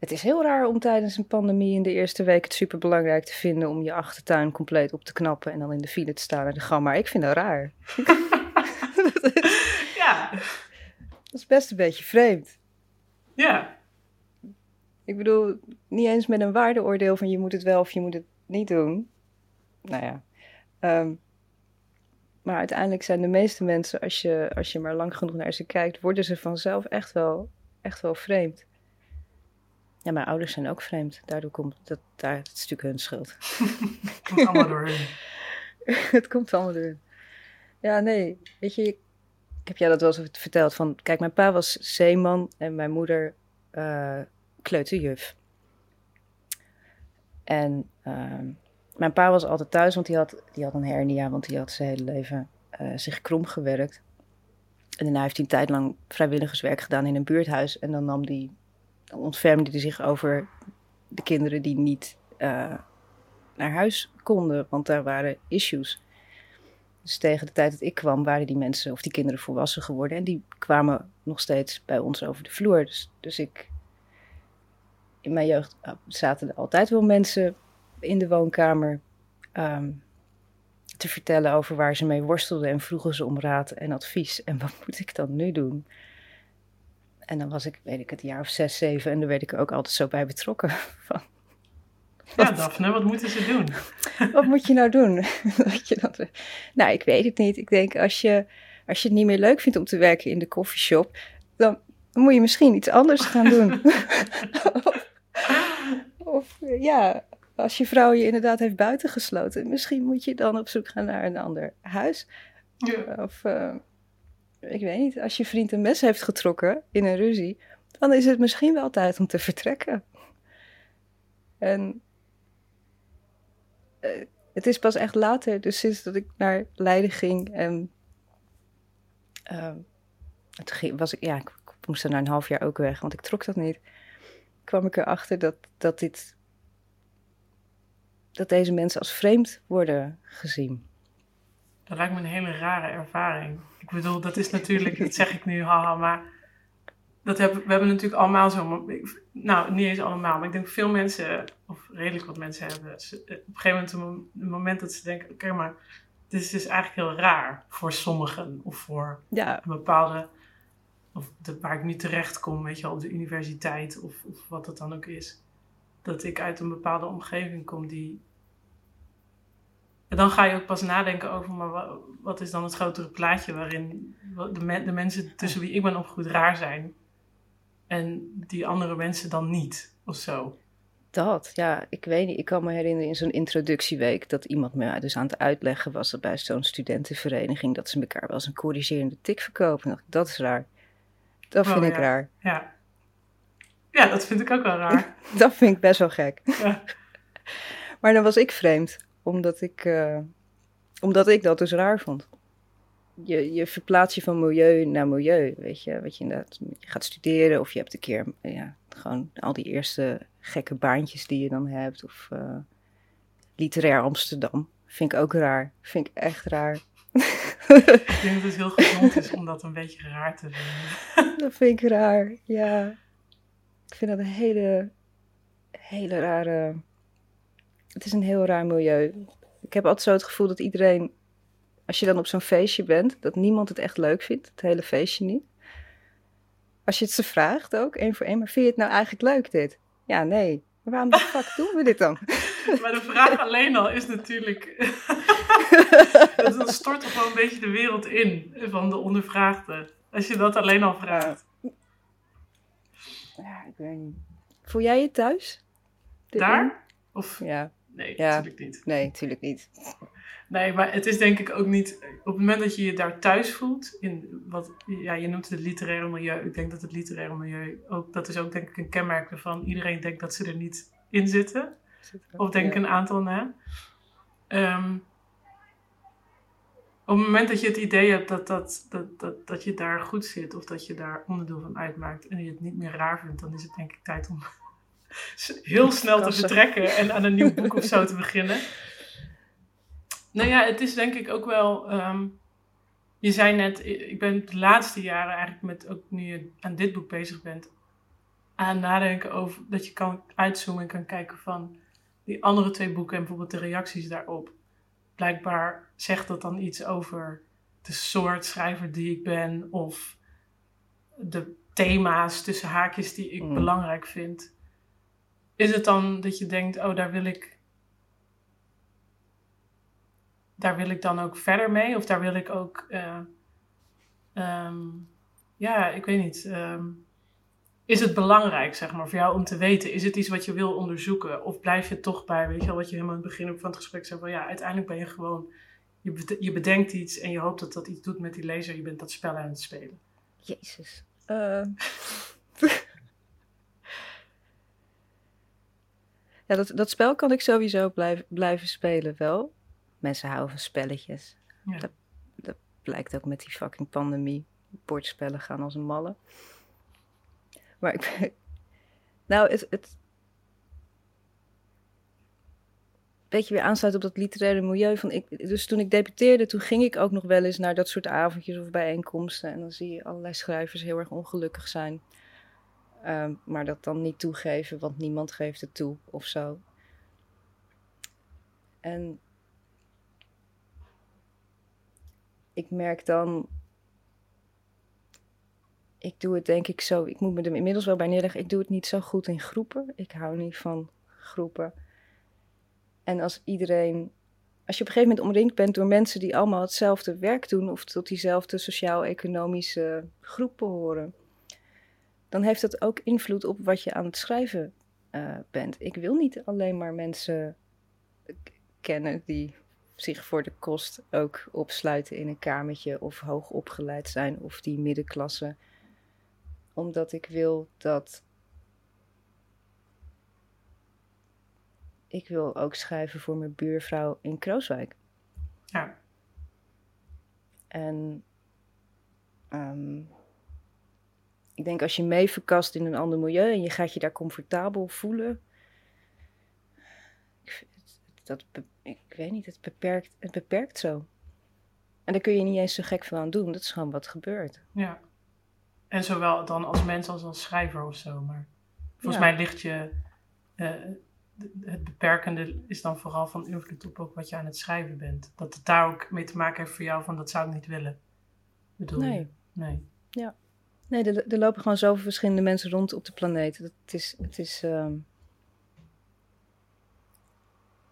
Het is heel raar om tijdens een pandemie in de eerste week het superbelangrijk te vinden om je achtertuin compleet op te knappen en dan in de file te staan naar de gamma. Ik vind dat raar. ja. Dat is best een beetje vreemd. Ja. Ik bedoel, niet eens met een waardeoordeel van je moet het wel of je moet het niet doen. Nou ja. Um, maar uiteindelijk zijn de meeste mensen, als je, als je maar lang genoeg naar ze kijkt, worden ze vanzelf echt wel, echt wel vreemd. Ja, mijn ouders zijn ook vreemd. Daardoor komt dat, daar, dat is natuurlijk hun schuld. het komt allemaal door hun. het komt allemaal door hun. Ja, nee. Weet je, ik heb jij dat wel eens verteld. Van, kijk, mijn pa was zeeman en mijn moeder uh, kleuterjuf. En uh, mijn pa was altijd thuis, want die had, die had een hernia, want die had zijn hele leven uh, zich krom gewerkt. En daarna heeft hij een tijd lang vrijwilligerswerk gedaan in een buurthuis. En dan nam hij ontfermde hij zich over de kinderen die niet uh, naar huis konden, want daar waren issues. Dus tegen de tijd dat ik kwam, waren die mensen of die kinderen volwassen geworden. En die kwamen nog steeds bij ons over de vloer. Dus, dus ik. In mijn jeugd uh, zaten er altijd wel mensen in de woonkamer. ehm, te vertellen over waar ze mee worstelden en vroegen ze om raad en advies. En wat moet ik dan nu doen? En dan was ik, weet ik het, jaar of zes, zeven en daar werd ik er ook altijd zo bij betrokken. Van, ja, Daphne, wat moeten ze doen? wat moet je nou doen? je dat, nou, ik weet het niet. Ik denk, als je, als je het niet meer leuk vindt om te werken in de koffieshop, dan, dan moet je misschien iets anders gaan doen. of ja, als je vrouw je inderdaad heeft buitengesloten, misschien moet je dan op zoek gaan naar een ander huis. Ja. Of uh, ik weet niet, als je vriend een mes heeft getrokken in een ruzie, dan is het misschien wel tijd om te vertrekken. En uh, het is pas echt later, dus sinds dat ik naar Leiden ging en uh, toen was ik, ja, ik moest er na een half jaar ook weg, want ik trok dat niet. Kwam ik erachter dat, dat dit dat deze mensen als vreemd worden gezien. Dat lijkt me een hele rare ervaring. Ik bedoel, dat is natuurlijk, dat zeg ik nu, haha, maar dat hebben, we hebben natuurlijk allemaal zo, nou niet eens allemaal, maar ik denk veel mensen, of redelijk wat mensen hebben, op een gegeven moment een moment dat ze denken, oké, maar dit is dus eigenlijk heel raar voor sommigen, of voor ja. een bepaalde, of de, waar ik niet terecht kom, weet je wel, op de universiteit, of, of wat het dan ook is dat ik uit een bepaalde omgeving kom die. En dan ga je ook pas nadenken over, maar wat, is dan het grotere plaatje waarin de, de mensen tussen wie ik ben opgegroeid raar zijn en die andere mensen dan niet, of zo. Dat, ja, ik weet niet. Ik kan me herinneren in zo'n introductieweek dat iemand me dus aan het uitleggen was dat bij zo'n studentenvereniging dat ze elkaar wel eens een corrigerende tik verkopen. Dat is raar. Dat vind oh, ik raar. Ja. Ja, dat vind ik ook wel raar. dat vind ik best wel gek. Ja. maar dan was ik vreemd, omdat ik, uh, omdat ik dat dus raar vond. Je, je verplaats je van milieu naar milieu, weet je. Wat je inderdaad je gaat studeren of je hebt een keer, ja, gewoon al die eerste gekke baantjes die je dan hebt. Of uh, literair Amsterdam. Vind ik ook raar. Vind ik echt raar. ik denk dat het heel gezond is om dat een beetje raar te vinden. dat vind ik raar, ja. Ik vind dat een hele, hele rare. Het is een heel raar milieu. Ik heb altijd zo het gevoel dat iedereen, als je dan op zo'n feestje bent, dat niemand het echt leuk vindt, het hele feestje niet. Als je het ze vraagt ook, één voor één, maar vind je het nou eigenlijk leuk dit? Ja, nee. Maar waarom de fuck doen we dit dan? Maar de vraag alleen al is natuurlijk. dat stort er gewoon een beetje de wereld in van de ondervraagde. Als je dat alleen al vraagt ja, ik weet niet. Voel jij je thuis? Daar? Of? Ja. Nee, natuurlijk niet. Nee, natuurlijk niet. Nee, maar het is denk ik ook niet. Op het moment dat je je daar thuis voelt, in wat ja, je noemt het literaire milieu. Ik denk dat het literaire milieu ook, dat is ook denk ik een kenmerk ervan. Iedereen denkt dat ze er niet in zitten. Of denk ik een aantal na. Ehm, op het moment dat je het idee hebt dat, dat, dat, dat, dat je daar goed zit of dat je daar onderdeel van uitmaakt en je het niet meer raar vindt, dan is het denk ik tijd om heel snel te vertrekken en aan een nieuw boek of zo te beginnen. Nou ja, het is denk ik ook wel. Ehm, je zei net, ik ben de laatste jaren eigenlijk met, ook nu je aan dit boek bezig bent, aan nadenken over dat je kan uitzoomen en kan kijken van die andere twee boeken en bijvoorbeeld de reacties daarop blijkbaar zegt dat dan iets over de soort schrijver die ik ben of de thema's tussen haakjes die ik mm. belangrijk vind. Is het dan dat je denkt, oh, daar wil ik. Daar wil ik dan ook verder mee? Of daar wil ik ook. Uh, um, ja, ik weet niet. Um, is het belangrijk, zeg maar, voor jou om te weten? Is het iets wat je wil onderzoeken? Of blijf je toch bij, weet je wel, wat je helemaal in het begin van het gesprek zei, van ja, uiteindelijk ben je gewoon, je, je bedenkt iets en je hoopt dat dat iets doet met die lezer. Je bent dat spel aan het spelen. Jezus. Uh... ja, dat, dat spel kan ik sowieso blijven, blijven spelen wel. Mensen houden van spelletjes. Ja. Dat, dat blijkt ook met die fucking pandemie. Bordspellen gaan als een malle. Maar ik. Nou, het. het beetje weer aansluit op dat literaire milieu. Van ik, dus toen ik debuteerde, toen ging ik ook nog wel eens naar dat soort avondjes of bijeenkomsten. En dan zie je allerlei schrijvers heel erg ongelukkig zijn. Ehm, maar dat dan niet toegeven, want niemand geeft het toe of zo. En ik merk dan. Ik doe het denk ik zo. Ik moet me er inmiddels wel bij neerleggen. Ik doe het niet zo goed in groepen. Ik hou niet van groepen. En als iedereen. Als je op een gegeven moment omringd bent door mensen die allemaal hetzelfde werk doen. of tot diezelfde sociaal-economische groep behoren dan heeft dat ook invloed op wat je aan het schrijven uh, bent. Ik wil niet alleen maar mensen kennen die zich voor de kost ook opsluiten in een kamertje of hoog opgeleid zijn of die middenklasse. Omdat ik wil dat. Ik wil ook schrijven voor mijn buurvrouw in Krooswijk. Ja. En um, ik denk als je mee verkast in een ander milieu en je gaat je daar comfortabel voelen. Dat, ik weet niet, het beperkt, het beperkt zo. En daar kun je niet eens zo gek van aan doen. Dat is gewoon wat gebeurt. Ja. En zowel dan als mens als als schrijver of zo. Maar volgens mij ligt je. Uh, het beperkende is dan vooral van invloed op ook wat je aan het schrijven bent. Dat het daar ook mee te maken heeft voor jou van dat zou ik niet willen. Bedoel nee. je? Nee. Ja. Nee, er, lopen gewoon zoveel verschillende mensen rond op de planeet. Het is, het, is, uh,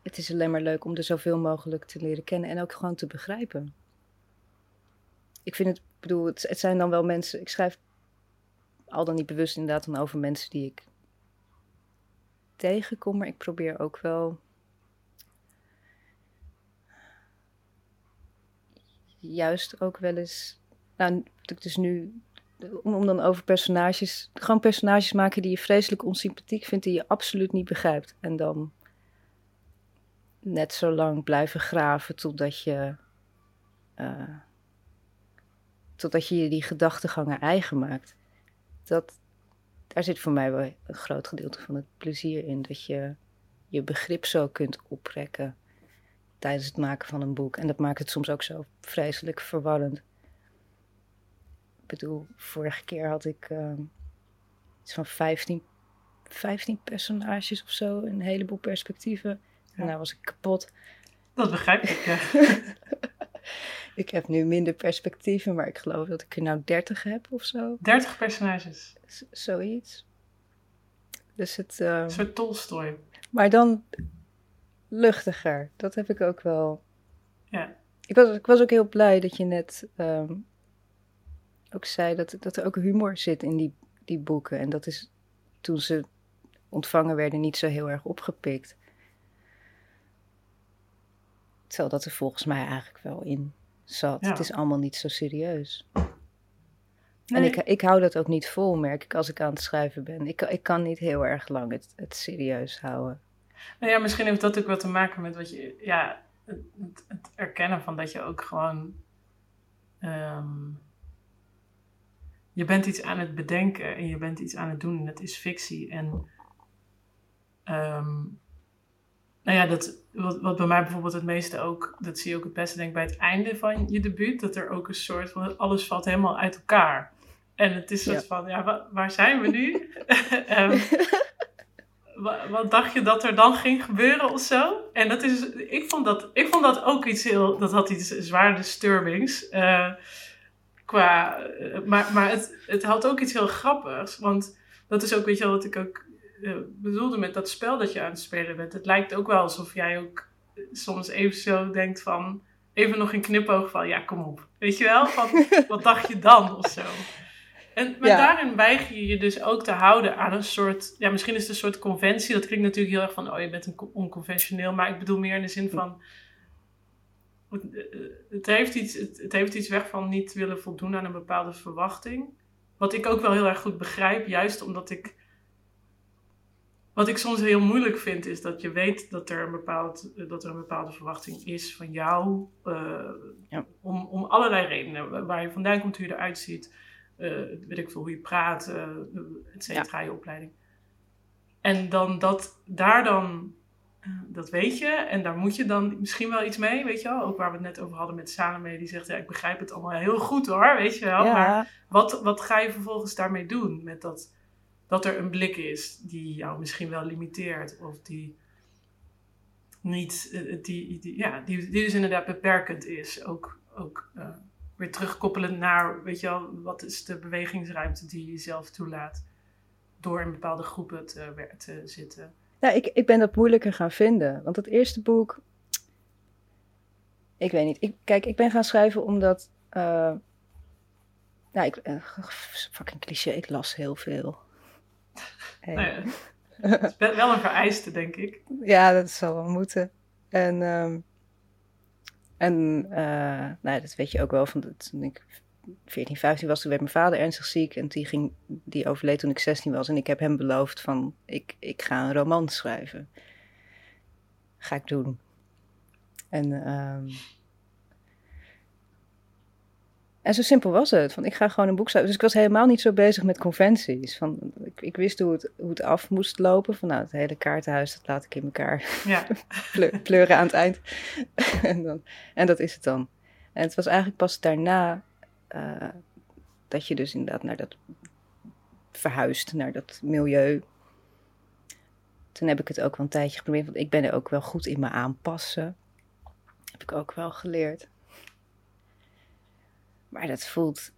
het is alleen maar leuk om er zoveel mogelijk te leren kennen en ook gewoon te begrijpen. Ik vind het, bedoel, het, het zijn dan wel mensen. Ik schrijf al dan niet bewust inderdaad dan over mensen die ik tegenkom, maar ik probeer ook wel. Juist ook wel eens. Nou, wat ik dus nu om, dan over personages, gewoon personages maken die je vreselijk onsympathiek vindt, die je absoluut niet begrijpt. En dan net zo lang blijven graven totdat je, uh, totdat je je die gedachtegangen eigen maakt. Dat, daar zit voor mij wel een groot gedeelte van het plezier in. Dat je je begrip zo kunt oprekken tijdens het maken van een boek. En dat maakt het soms ook zo vreselijk verwarrend bedoel, vorige keer had ik uh, iets van 15, 15 personages of zo, een heleboel perspectieven. En daarna was ik kapot. Dat begrijp ik, ja. ik heb nu minder perspectieven, maar ik geloof dat ik er nou 30 heb of zo. 30 personages? zoiets. Dus het... Uh, een soort Tolstoy. Maar dan luchtiger. Dat heb ik ook wel. Ja. Ik was, ik was ook heel blij dat je net um, ook zei dat, dat er ook humor zit in die, die boeken. En dat is toen ze ontvangen werden niet zo heel erg opgepikt. Terwijl dat er volgens mij eigenlijk wel in zat. Het is allemaal niet zo serieus. En ik, ik hou dat ook niet vol, merk ik, als ik aan het schrijven ben. Ik, ik kan niet heel erg lang het, het serieus houden. Nou ja, misschien heeft dat ook wat te maken met wat je... Ja, het, het erkennen van dat je ook gewoon... Ehm, je bent iets aan het bedenken en je bent iets aan het doen en het is fictie. En um, nou ja, dat, wat, wat bij mij bijvoorbeeld het meeste ook, dat zie je ook het beste denk ik bij het einde van je debuut, dat er ook een soort van, alles valt helemaal uit elkaar. En het is een soort van, ja, waar, zijn we nu? um, wat dacht je dat er dan ging gebeuren of zo? En dat is, ik vond dat, ik vond dat ook iets heel, dat had iets zwaar disturbings. Uh, Qua, eh, maar maar het, het had ook iets heel grappigs. Want dat is ook, weet je wel, wat ik ook uh, bedoelde met dat spel dat je aan het spelen bent. Het lijkt ook wel alsof jij ook eh, soms even zo denkt van... Even nog een knipoog van, ja, kom op. Weet je wel? Van, wat dacht je dan of zo? En, maar daarin weiger je je dus ook te houden aan een soort... Ja, misschien is het een soort conventie. Dat klinkt natuurlijk heel erg van, oh, je bent een onconventioneel. Maar ik bedoel meer in de zin van het heeft, iets, het, heeft iets weg van niet willen voldoen aan een bepaalde verwachting. Wat ik ook wel heel erg goed begrijp, juist omdat ik. Wat ik soms heel moeilijk vind, is dat je weet dat er een, bepaald, dat er een bepaalde verwachting is van jou. Uh, ja. om, om allerlei redenen. Waar je vandaan komt, hoe je eruit ziet. Uh, weet ik veel, hoe je praat, uh, et cetera, je opleiding. En dan dat daar dan dat weet je en daar moet je dan misschien wel iets mee, weet je wel. Ook waar we het net over hadden met Salome, die zegt, ja, ik begrijp het allemaal heel goed hoor, weet je wel. Maar wat, wat ga je vervolgens daarmee doen met dat, dat er een blik is die jou misschien wel limiteert of die niet, eh, die, die, ja, die, die dus inderdaad beperkend is, ook, ook uh, weer terugkoppelend naar, weet je wel, wat is de bewegingsruimte die je zelf toelaat door in bepaalde groepen te, te zitten. Nou, ik, ik ben dat moeilijker gaan vinden. Want het eerste boek. Ik weet niet. Ik, kijk, ik ben gaan schrijven omdat. Uh, nou, ik, uh, fucking cliché, ik las heel veel. Hey. Nou ja, het is wel een vereiste, denk ik. ja, dat zal wel moeten. En, um, en uh, nou, dat weet je ook wel van toen ik 14, 15 was, toen werd mijn vader ernstig ziek en die, ging, die overleed toen ik 16 was. En ik heb hem beloofd van, ik, ik ga een roman schrijven. Ga ik doen. En, um, en zo simpel was het. Van, ik ga gewoon een boek schrijven. Dus ik was helemaal niet zo bezig met conventies. Van, ik, ik wist hoe het, hoe het af moest lopen. Van nou, het hele kaartenhuis, dat laat ik in elkaar ja. pleuren aan het eind. en, dan, en dat is het dan. En het was eigenlijk pas daarna uh, dat je dus inderdaad naar dat verhuist, naar dat milieu. Toen heb ik het ook wel een tijdje geprobeerd, want ik ben er ook wel goed in me aanpassen. Heb ik ook wel geleerd. Maar dat voelt.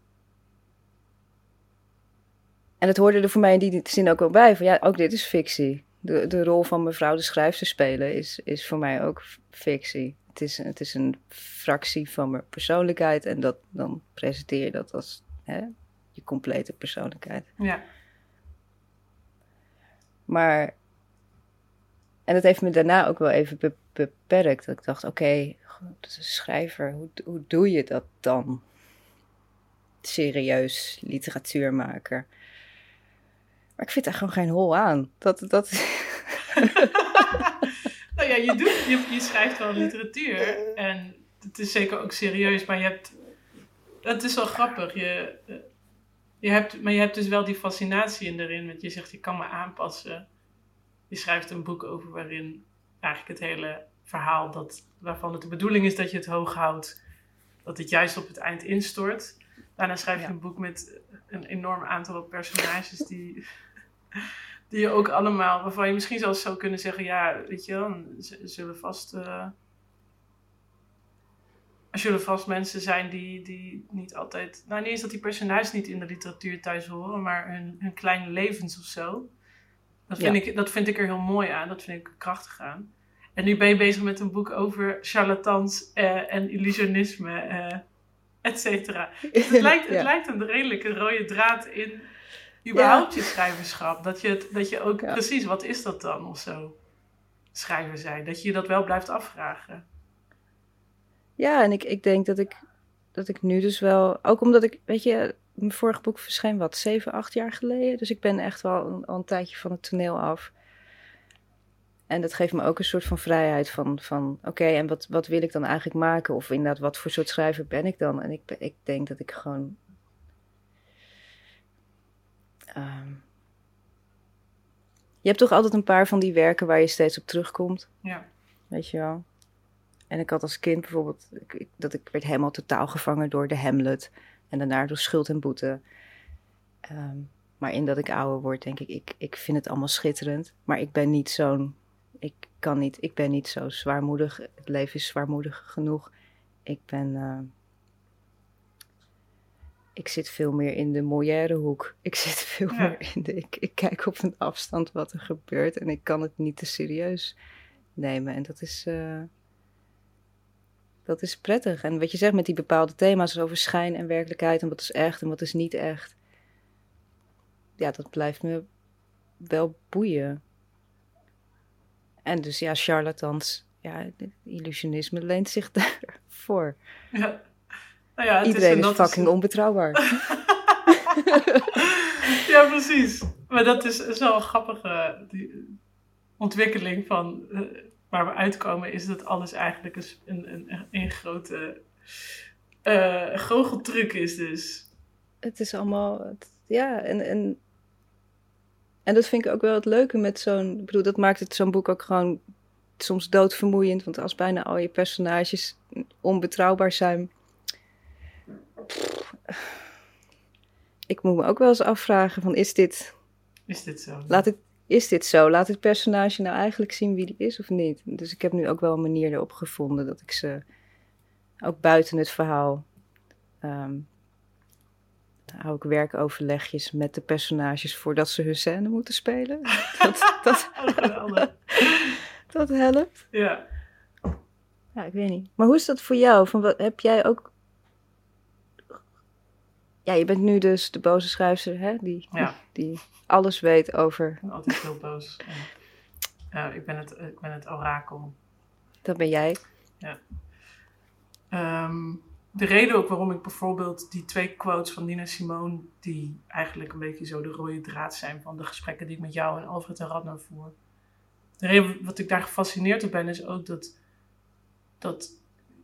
En het hoorde er voor mij in die zin ook wel bij. Van ja, ook dit is fictie. De, de rol van mevrouw de schrijfster spelen is, is voor mij ook fictie. Het is, het is een fractie van mijn persoonlijkheid en dat, dan presenteer je dat als hè, je complete persoonlijkheid. Ja. Maar, en dat heeft me daarna ook wel even beperkt. Dat ik dacht, oké, okay, is een schrijver, hoe, hoe doe je dat dan? Serieus literatuurmaker. Maar ik vind daar gewoon geen hol aan. Dat, dat... nou ja, je, doet, je, je schrijft wel literatuur. En het is zeker ook serieus, maar je hebt. Het is wel grappig. Je, je hebt, maar je hebt dus wel die fascinatie in erin. Want je zegt, je kan me aanpassen. Je schrijft een boek over waarin eigenlijk het hele verhaal, dat, waarvan het de bedoeling is dat je het hoog houdt, dat het juist op het eind instort. Daarna schrijf je een boek met een enorm aantal personages die die je ook allemaal, waarvan je misschien zelfs zou kunnen zeggen, ja, weet je wel, zullen vast, uh, er zullen vast mensen zijn die, die niet altijd, nou niet eens dat die personages niet in de literatuur thuis horen, maar hun, hun kleine levens of zo. Dat vind, ik, dat vind ik er heel mooi aan, dat vind ik krachtig aan. En nu ben je bezig met een boek over charlatans uh, en illusionisme, uh, et cetera. Dus het, lijkt, het lijkt een redelijke rode draad in überhaupt je schrijverschap. Dat je, het, dat je ook precies, wat is dat dan of zo? Schrijver zijn. Dat je je dat wel blijft afvragen. Ja, en ik, ik denk dat ik, dat ik nu dus wel, ook omdat ik, weet je, mijn vorige boek verscheen wat, zeven, acht jaar geleden. Dus ik ben echt wel een, al een tijdje van het toneel af. En dat geeft me ook een soort van vrijheid van, van oké, en wat, wat wil ik dan eigenlijk maken? Of inderdaad, wat voor soort schrijver ben ik dan? En ik, ik denk dat ik gewoon Um, je hebt toch altijd een paar van die werken waar je steeds op terugkomt. Ja. Weet je wel. En ik had als kind bijvoorbeeld, ik, dat ik werd helemaal totaal gevangen door de Hamlet. En daarna door Schuld en Boete. Um, maar in dat ik ouder word, denk ik, ik, ik vind het allemaal schitterend. Maar ik ben niet zo'n, ik kan niet, ik ben niet zo zwaarmoedig. Het leven is zwaarmoedig genoeg. Ik ben, uh, ik zit veel meer in de Molière hoek. Ik zit veel meer in de. Ik, ik, kijk op een afstand wat er gebeurt en ik kan het niet te serieus nemen. En dat is. Uh, dat is prettig. En wat je zegt met die bepaalde thema's over schijn en werkelijkheid en wat is echt en wat is niet echt. Ja, dat blijft me wel boeien. En dus ja, charlatans, ja, illusionisme leent zich daarvoor. Ja. Nou ja, Iedereen is, is fucking onbetrouwbaar. ja, precies. Maar dat is, is wel een grappige die ontwikkeling van uh, waar we uitkomen, is dat alles eigenlijk een, een, een, een grote uh, goocheltruc is dus. Het is allemaal, het, ja, en, en, en dat vind ik ook wel het leuke met zo'n, ik bedoel, dat maakt het zo'n boek ook gewoon soms doodvermoeiend, want als bijna al je personages onbetrouwbaar zijn, ik moet me ook wel eens afvragen van is dit... Is dit zo? Laat het, is dit zo? Laat het personage nou eigenlijk zien wie die is of niet? Dus ik heb nu ook wel een manier erop gevonden dat ik ze ook buiten het verhaal ehm, hou ik werkoverlegjes met de personages voordat ze hun scène moeten spelen. dat, dat, Oh, dat helpt. Ja. Ja, ik weet niet. Maar hoe is dat voor jou? Van wat, heb jij ook... Ja, je bent nu dus de boze schrijfster, hè? Die, Ja. die alles weet over... Ik ben altijd heel boos. En, ja, ik, ben het, ik ben het orakel. Dat ben jij. Ehm, de reden ook waarom ik bijvoorbeeld die twee quotes van Nina Simone, die eigenlijk een beetje zo de rode draad zijn van de gesprekken die ik met jou en Alfred en Radner voer. De reden wat ik daar gefascineerd op ben, is ook dat, dat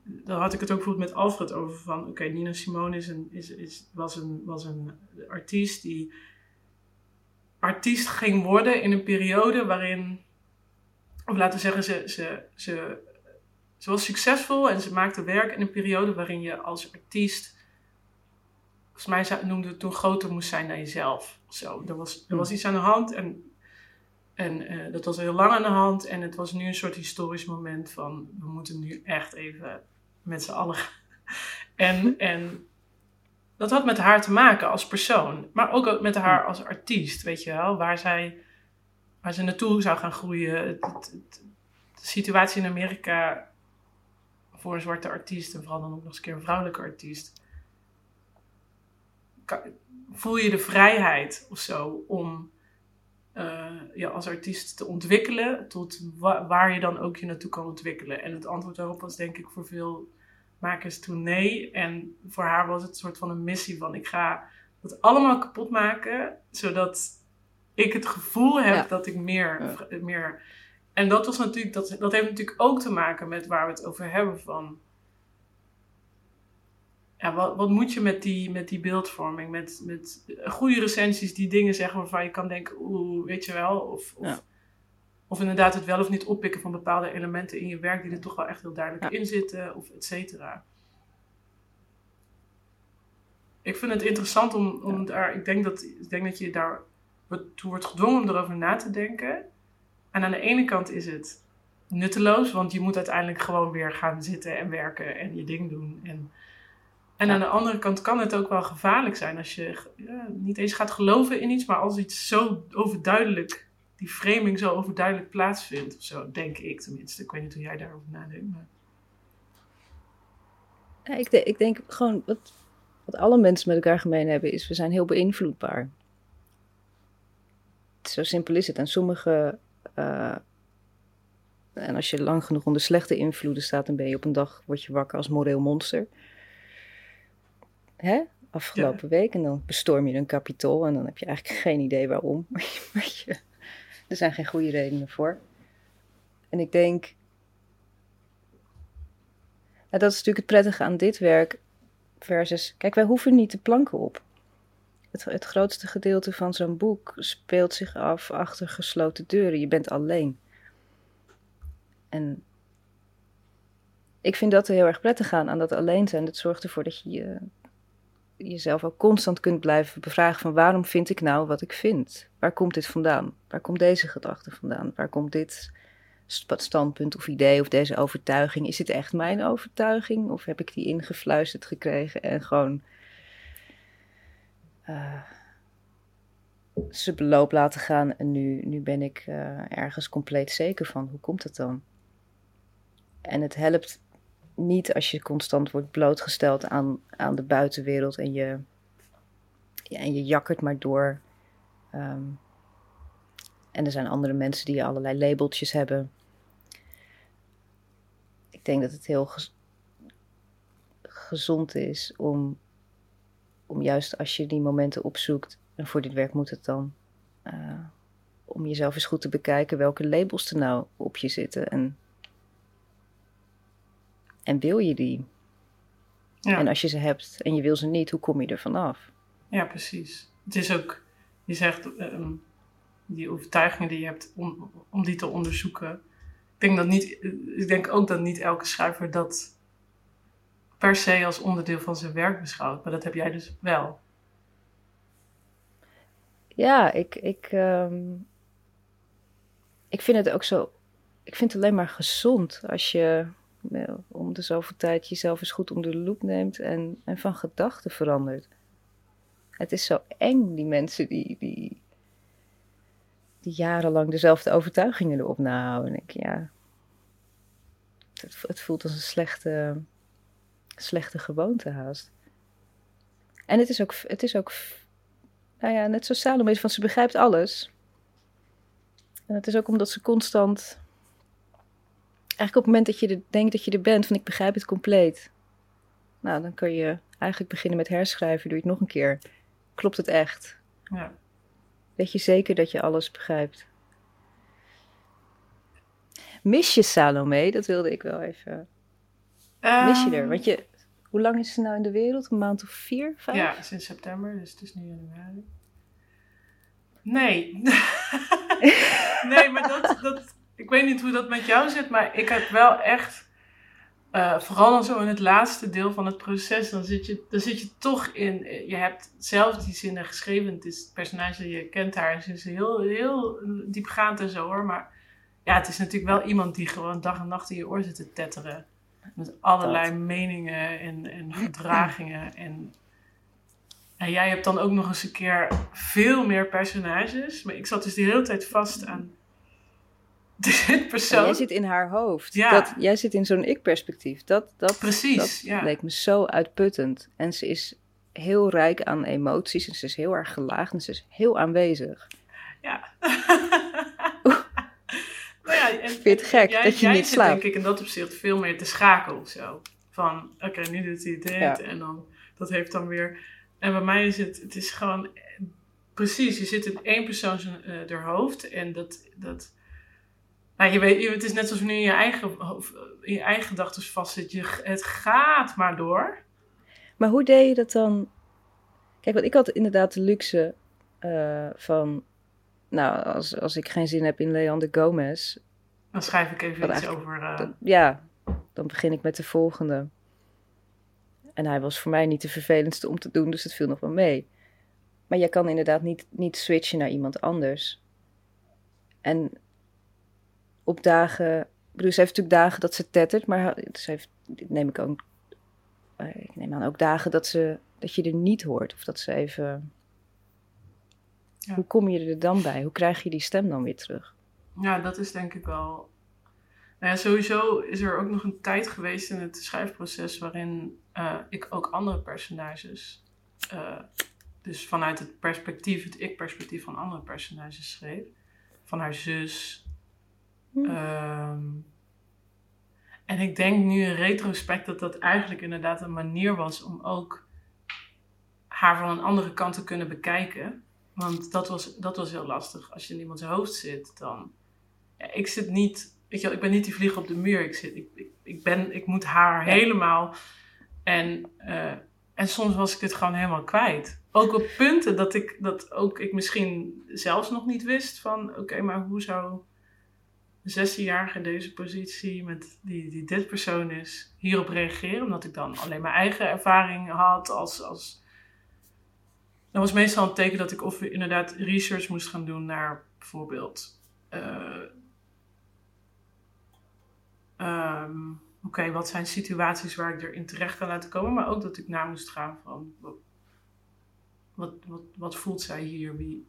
daar had ik het ook bijvoorbeeld met Alfred over van, oké, Nina Simone is een, is, is, was, een, was een artiest die artiest ging worden in een periode waarin, of laten we zeggen, ze, ze, ze ze was succesvol en ze maakte werk in een periode waarin je als artiest, volgens mij noemde het toen groter moest zijn dan jezelf. Zo, er, was, er was iets aan de hand en, en eh, dat was heel lang aan de hand. En het was nu een soort historisch moment van we moeten nu echt even met z'n allen. en, en dat had met haar te maken als persoon, maar ook met haar als artiest, weet je wel, waar zij, waar ze naartoe zou gaan groeien. De situatie in Amerika voor een zwarte artiest en vooral dan ook nog eens een keer een vrouwelijke artiest. Voel je de vrijheid of zo om eh, je als artiest te ontwikkelen tot wa- waar je dan ook je naartoe kan ontwikkelen? En het antwoord daarop was denk ik voor veel makers toen nee. En voor haar was het een soort van een missie van ik ga dat allemaal kapot maken, zodat ik het gevoel heb Ja. dat ik meer, Ja. meer en dat, was natuurlijk, dat, dat heeft natuurlijk ook te maken met waar we het over hebben van... Ja, wat, wat moet je met die, met die beeldvorming? Met, met goede recensies die dingen zeggen waarvan je kan denken, oeh, weet je wel? Of, of, Ja. Of inderdaad het wel of niet oppikken van bepaalde elementen in je werk die er toch wel echt heel duidelijk in zitten, of et cetera. Ik vind het interessant om, om daar, ik denk, dat, ik denk dat je daar wordt- toe wordt gedwongen om erover na te denken. En aan de ene kant is het nutteloos, want je moet uiteindelijk gewoon weer gaan zitten en werken en je ding doen. En, en Ja. aan de andere kant kan het ook wel gevaarlijk zijn als je ja, niet eens gaat geloven in iets, maar als iets zo overduidelijk, die framing zo overduidelijk plaatsvindt. Of zo, denk ik tenminste. Ik weet niet hoe jij daarover nadenkt. Maar... Ja, ik, de- ik denk gewoon, wat, wat alle mensen met elkaar gemeen hebben, is we zijn heel beïnvloedbaar. Zo simpel is het. En sommige, eh, en als je lang genoeg onder slechte invloeden staat, dan ben je op een dag, word je wakker als moreel monster. Hè? Afgelopen week. En dan bestorm je een kapitool en dan heb je eigenlijk geen idee waarom. Maar je, er zijn geen goede redenen voor. En ik denk, ja, dat is natuurlijk het prettige aan dit werk. Versus, kijk, wij hoeven niet de planken op. Het, het grootste gedeelte van zo'n boek speelt zich af achter gesloten deuren. Je bent alleen. En ik vind dat er heel erg prettig aan dat alleen zijn. Dat zorgt ervoor dat je, je jezelf ook constant kunt blijven bevragen van waarom vind ik nou wat ik vind? Waar komt dit vandaan? Waar komt deze gedachte vandaan? Waar komt dit st- standpunt of idee of deze overtuiging? Is dit echt mijn overtuiging? Of heb ik die ingefluisterd gekregen en gewoon eh, ze beloop laten gaan en nu, nu ben ik eh, ergens compleet zeker van. Hoe komt het dan? En het helpt niet als je constant wordt blootgesteld aan, aan de buitenwereld en je, ja, en je jakkert maar door. Ehm, en er zijn andere mensen die allerlei labeltjes hebben. Ik denk dat het heel gez- gezond is om, om juist als je die momenten opzoekt, en voor dit werk moet het dan, eh, om jezelf eens goed te bekijken welke labels er nou op je zitten en, en wil je die? Ja. En als je ze hebt en je wil ze niet, hoe kom je er vanaf? Ja, precies. Het is ook, je zegt, ehm, die overtuigingen die je hebt om, om die te onderzoeken. Ik denk, dat niet, ik denk ook dat niet elke schrijver dat per se als onderdeel van zijn werk beschouwt. Maar dat heb jij dus wel. Ja, ik, ik, ehm, ik vind het ook zo. Ik vind het alleen maar gezond als je om de zoveel tijd jezelf eens goed onder de loep neemt en, en van gedachten verandert. Het is zo eng, die mensen die, die, die jarenlang dezelfde overtuigingen erop nahouden. En ik, ja, het, het voelt als een slechte, slechte gewoonte haast. En het is ook, het is ook nou ja, net zoals Salome, van ze begrijpt alles. En het is ook omdat ze constant, eigenlijk op het moment dat je denkt dat je er bent, van ik begrijp het compleet. Nou, dan kun je eigenlijk beginnen met herschrijven, doe je het nog een keer. Klopt het echt? Ja. Weet je zeker dat je alles begrijpt? Mis je Salome? Dat wilde ik wel even. Mis je er? Ehm. Want je, hoe lang is ze nou in de wereld? Een maand of vier, vijf? Ja, sinds september, dus het is nu januari. Nee. nee, maar dat, dat, ik weet niet hoe dat met jou zit, maar ik heb wel echt, eh, vooral dan zo in het laatste deel van het proces, dan zit je, dan zit je toch in, je hebt zelf die zinnen geschreven, het is het personage, je kent haar en ze is heel, heel diepgaand en zo hoor, maar ja, het is natuurlijk wel iemand die gewoon dag en nacht in je oor zit te tetteren. Met allerlei meningen en, en gedragingen. En, en jij hebt dan ook nog eens een keer veel meer personages. Maar ik zat dus de hele tijd vast aan dit persoon. jij zit in haar hoofd. Ja. Dat, jij zit in zo'n ik-perspectief. Dat, dat, Precies, dat ja. leek me zo uitputtend. En ze is heel rijk aan emoties. En ze is heel erg gelaagd en ze is heel aanwezig. Ja. Nou ja, en, Vind je het gek jij, dat je jij niet zit, slaapt? denk ik in dat opzicht veel meer te schakelen of zo. Van, oké, nu doet hij dit Ja. en dan, dat heeft dan weer... En bij mij is het, het is gewoon, precies, je zit in één persoon zijn, eh, hoofd en dat, dat... Nou, je weet, het is net alsof je nu in je eigen, in je eigen gedachten vastzit. Je, het gaat maar door. Maar hoe deed je dat dan? Kijk, want ik had inderdaad de luxe eh, van... Nou, als, als ik geen zin heb in Leander Gomez... Dan schrijf ik even iets over... eh, ja, dan begin ik met de volgende. En hij was voor mij niet de vervelendste om te doen, dus het viel nog wel mee. Maar je kan inderdaad niet, niet switchen naar iemand anders. En op dagen... Ik bedoel, ze heeft natuurlijk dagen dat ze tettert, maar ze heeft, neem ik ook... eh, Ik neem aan ook dagen dat, ze, dat je er niet hoort. Of dat ze even... Ja. Hoe kom je er dan bij? Hoe krijg je die stem dan weer terug? Ja, dat is denk ik wel. Nou ja, sowieso is er ook nog een tijd geweest in het schrijfproces waarin eh, ik ook andere personages, eh, dus vanuit het perspectief, het ik-perspectief van andere personages schreef. Van haar zus. Hm. Ehm, en ik denk nu in retrospect dat dat eigenlijk inderdaad een manier was om ook haar van een andere kant te kunnen bekijken. Want dat was, dat was heel lastig. Als je in iemands hoofd zit, dan. Ja, ik zit niet. Weet je wel, ik ben niet die vlieg op de muur. Ik, zit, ik, ik, ik, ben, ik moet haar Ja. helemaal. En, eh, en soms was ik dit gewoon helemaal kwijt. Ook op punten dat ik, dat ook ik misschien zelfs nog niet wist van... Oké, maar hoe zou 16-jarige in deze positie, met die, die dit persoon is, hierop reageren? Omdat ik dan alleen mijn eigen ervaring had als... als dat was meestal een teken dat ik of inderdaad research moest gaan doen naar bijvoorbeeld... eh, ehm, Oké, wat zijn situaties waar ik erin terecht kan laten komen, maar ook dat ik na moest gaan van wat, wat, wat, wat voelt zij hier? Wie...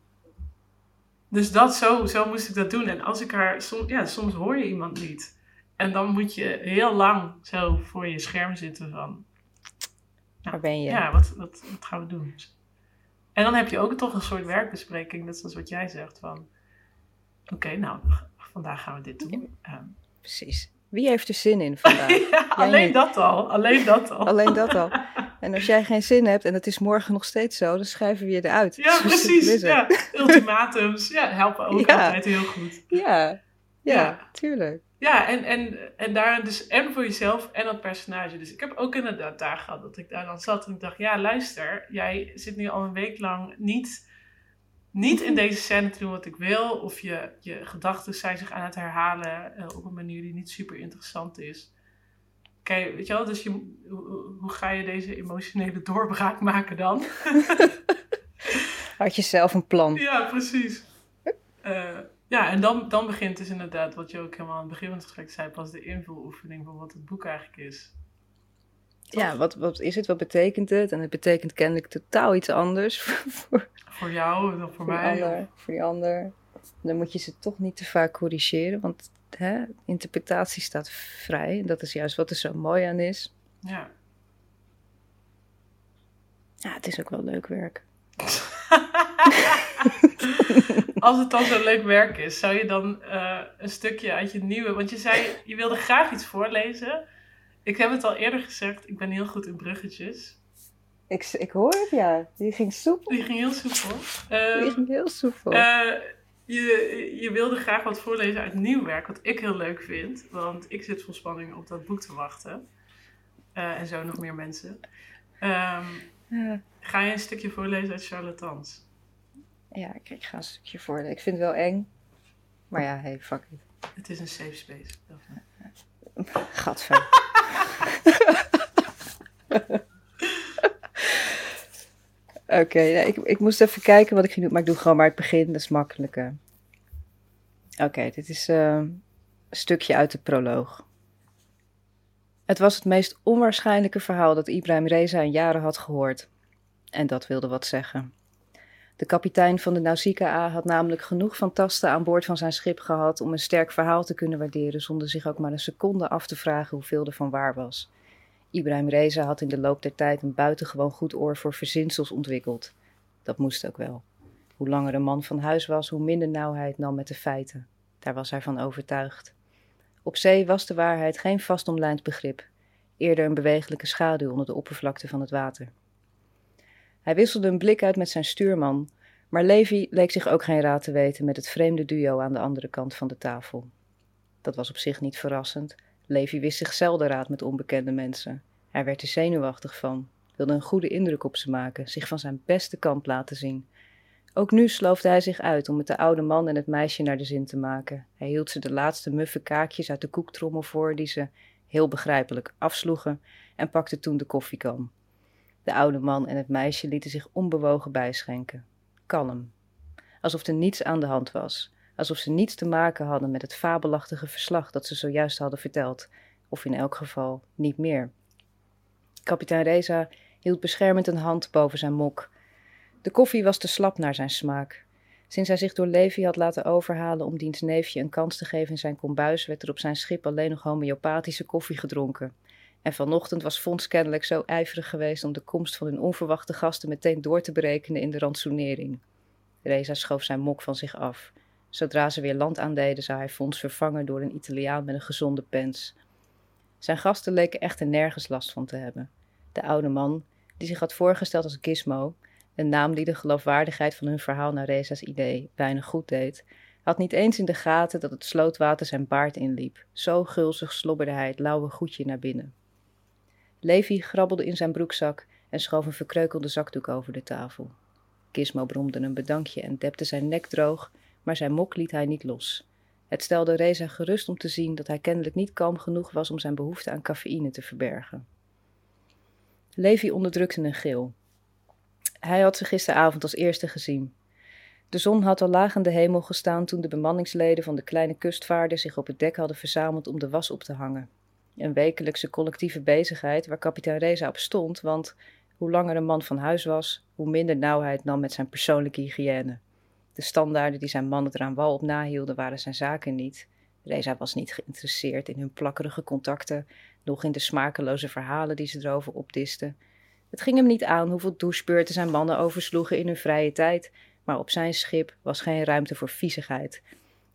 Dus dat, zo, zo moest ik dat doen. En als ik haar, soms, ja, soms hoor je iemand niet. En dan moet je heel lang zo voor je scherm zitten van, Waar ben je? ja, wat, wat, wat gaan we doen? En dan heb je ook toch een soort werkbespreking, net zoals wat jij zegt van, oké, nou, vandaag gaan we dit doen. Ehm, Precies. Wie heeft er zin in vandaag? ja, alleen niet. dat al, alleen dat al. Alleen dat al. En als jij geen zin hebt en het is morgen nog steeds zo, dan schrijven we je eruit. Ja, Zo simpel precies. Ja. Ultimatums ja, helpen ook Ja. altijd heel goed. Ja, ja, Ja. tuurlijk. Ja, en, en, en daar dus en voor jezelf en dat personage. Dus ik heb ook inderdaad daar gehad dat ik daar dan zat en ik dacht, ja, luister, jij zit nu al een week lang niet, niet in deze scène te doen wat ik wil. Of je, je gedachten zijn zich aan het herhalen eh, op een manier die niet super interessant is. Kijk, weet je wel, dus je, hoe, hoe ga je deze emotionele doorbraak maken dan? Had je zelf een plan? Ja, precies. Eh, Ja, en dan, dan begint dus inderdaad, wat je ook helemaal aan het begin van het gesprek zei, pas de invuloefening van wat het boek eigenlijk is. Ja, wat, wat is het? Wat betekent het? En het betekent kennelijk totaal iets anders voor, voor jou dan voor, voor mij. ander. Voor die ander. Dan moet je ze toch niet te vaak corrigeren, want hè, interpretatie staat vrij. En dat is juist wat er zo mooi aan is. Ja. Ja, het is ook wel leuk werk. Als het dan zo leuk werk is, zou je dan eh, een stukje uit je nieuwe. Want je zei, je wilde graag iets voorlezen. Ik heb het al eerder gezegd, ik ben heel goed in bruggetjes. Ik, ik hoor het, ja. Die ging soepel. Die ging heel soepel. Die Uh, ging heel soepel. eh, je, je wilde graag wat voorlezen uit nieuw werk, wat ik heel leuk vind. Want ik zit vol spanning op dat boek te wachten. Eh, en zo nog meer mensen. Ehm, ga je een stukje voorlezen uit Charlatans? Ja, ik, ik ga een stukje voorlezen. Ik vind het wel eng. Maar ja, hey, fuck it. Het is een safe space. Gadver. Oké, ik, ik moest even kijken wat ik ging doen, maar ik doe gewoon maar het begin, dat is makkelijker. Oké, dit is eh, een stukje uit de proloog. Het was het meest onwaarschijnlijke verhaal dat Ibrahim Reza in jaren had gehoord. En dat wilde wat zeggen. De kapitein van de Nausicaa had namelijk genoeg fantasten aan boord van zijn schip gehad om een sterk verhaal te kunnen waarderen zonder zich ook maar een seconde af te vragen hoeveel er van waar was. Ibrahim Reza had in de loop der tijd een buitengewoon goed oor voor verzinsels ontwikkeld. Dat moest ook wel. Hoe langer een man van huis was, hoe minder nauw hij het nam met de feiten. Daar was hij van overtuigd. Op zee was de waarheid geen vastomlijnd begrip, eerder een bewegelijke schaduw onder de oppervlakte van het water. Hij wisselde een blik uit met zijn stuurman, maar Levi leek zich ook geen raad te weten met het vreemde duo aan de andere kant van de tafel. Dat was op zich niet verrassend. Levi wist zich zelden raad met onbekende mensen. Hij werd er zenuwachtig van, wilde een goede indruk op ze maken, zich van zijn beste kant laten zien. Ook nu sloofde hij zich uit om het de oude man en het meisje naar de zin te maken. Hij hield ze de laatste muffe kaakjes uit de koektrommel voor, die ze, heel begrijpelijk, afsloegen en pakte toen de koffiekan. De oude man en het meisje lieten zich onbewogen bijschenken. Kalm. Alsof er niets aan de hand was. Alsof ze niets te maken hadden met het fabelachtige verslag dat ze zojuist hadden verteld. Of in elk geval niet meer. Kapitein Reza hield beschermend een hand boven zijn mok. De koffie was te slap naar zijn smaak. Sinds hij zich door Levi had laten overhalen om diens neefje een kans te geven in zijn kombuis, werd er op zijn schip alleen nog homeopathische koffie gedronken. En vanochtend was Fons kennelijk zo ijverig geweest om de komst van hun onverwachte gasten meteen door te berekenen in de rantsoenering. Reza schoof zijn mok van zich af. Zodra ze weer land aandeden, zou hij Fons vervangen door een Italiaan met een gezonde pens. Zijn gasten leken echter nergens last van te hebben. De oude man, die zich had voorgesteld als Gizmo, een naam die de geloofwaardigheid van hun verhaal naar Reza's idee weinig goed deed, had niet eens in de gaten dat het slootwater zijn baard inliep. Zo gulzig slobberde hij het lauwe goedje naar binnen. Levi grabbelde in zijn broekzak en schoof een verkreukelde zakdoek over de tafel. Gizmo bromde een bedankje en depte zijn nek droog, maar zijn mok liet hij niet los. Het stelde Reza gerust om te zien dat hij kennelijk niet kalm genoeg was om zijn behoefte aan cafeïne te verbergen. Levi onderdrukte een gil. Hij had ze gisteravond als eerste gezien. De zon had al laag in de hemel gestaan toen de bemanningsleden van de kleine kustvaarder zich op het dek hadden verzameld om de was op te hangen. Een wekelijkse collectieve bezigheid waar kapitein Reza op stond, want hoe langer een man van huis was, hoe minder nauw hij het nam met zijn persoonlijke hygiëne. De standaarden die zijn mannen eraan wal op nahielden waren zijn zaken niet. Reza was niet geïnteresseerd in hun plakkerige contacten, nog in de smakeloze verhalen die ze erover opdisten. Het ging hem niet aan hoeveel douchebeurten zijn mannen oversloegen in hun vrije tijd, maar op zijn schip was geen ruimte voor viezigheid.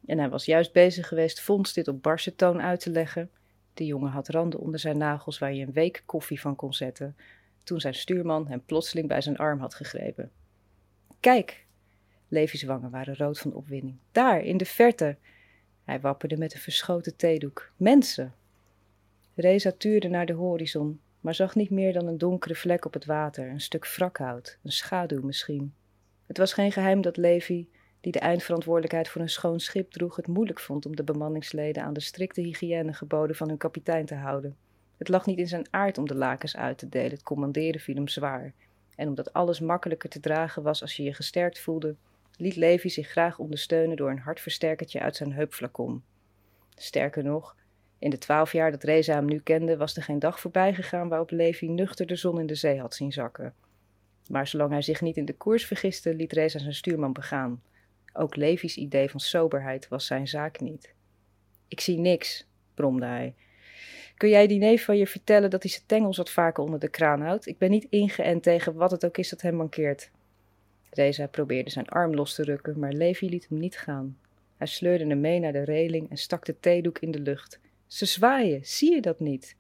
En hij was juist bezig geweest Fons dit op barse toon uit te leggen. De jongen had randen onder zijn nagels waar je een week koffie van kon zetten, toen zijn stuurman hem plotseling bij zijn arm had gegrepen. Kijk! Levi's wangen waren rood van opwinding. Daar, in de verte! Hij wapperde met een verschoten theedoek. Mensen! Reza tuurde naar de horizon, maar zag niet meer dan een donkere vlek op het water, een stuk wrakhout, een schaduw misschien. Het was geen geheim dat Levi, die de eindverantwoordelijkheid voor een schoon schip droeg, het moeilijk vond om de bemanningsleden aan de strikte hygiënegeboden van hun kapitein te houden. Het lag niet in zijn aard om de lakens uit te delen, het commanderen viel hem zwaar. En omdat alles makkelijker te dragen was als je je gesterkt voelde, liet Levi zich graag ondersteunen door een hartversterkertje uit zijn heupflacon. Sterker nog, in de twaalf jaar dat Reza hem nu kende, was er geen dag voorbij gegaan waarop Levi nuchter de zon in de zee had zien zakken. Maar zolang hij zich niet in de koers vergiste, liet Reza zijn stuurman begaan. Ook Levi's idee van soberheid was zijn zaak niet. Ik zie niks, bromde hij. Kun jij die neef van je vertellen dat hij zijn tengels wat vaker onder de kraan houdt? Ik ben niet ingeënt tegen wat het ook is dat hem mankeert. Reza probeerde zijn arm los te rukken, maar Levi liet hem niet gaan. Hij sleurde hem mee naar de reling en stak de theedoek in de lucht. Ze zwaaien, zie je dat niet?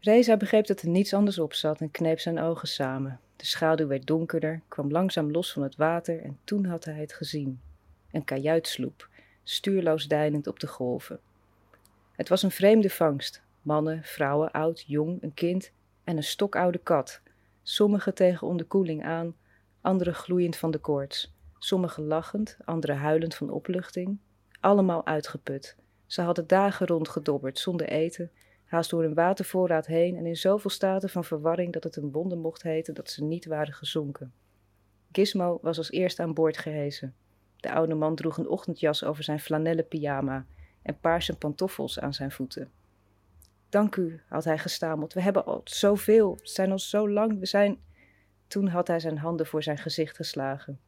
Reza begreep dat er niets anders op zat en kneep zijn ogen samen. De schaduw werd donkerder, kwam langzaam los van het water en toen had hij het gezien. Een kajuitsloep, stuurloos deinend op de golven. Het was een vreemde vangst. Mannen, vrouwen, oud, jong, een kind en een stokoude kat. Sommigen tegen onderkoeling aan, anderen gloeiend van de koorts. Sommigen lachend, anderen huilend van opluchting. Allemaal uitgeput. Ze hadden dagen rondgedobberd, zonder eten, haast door een watervoorraad heen en in zoveel staten van verwarring dat het een wonder mocht heten dat ze niet waren gezonken. Gizmo was als eerste aan boord gehezen. De oude man droeg een ochtendjas over zijn flanellen pyjama en paarse pantoffels aan zijn voeten. Dank u, had hij gestameld. We hebben al zoveel, zijn al zo lang, we zijn. Toen had hij zijn handen voor zijn gezicht geslagen.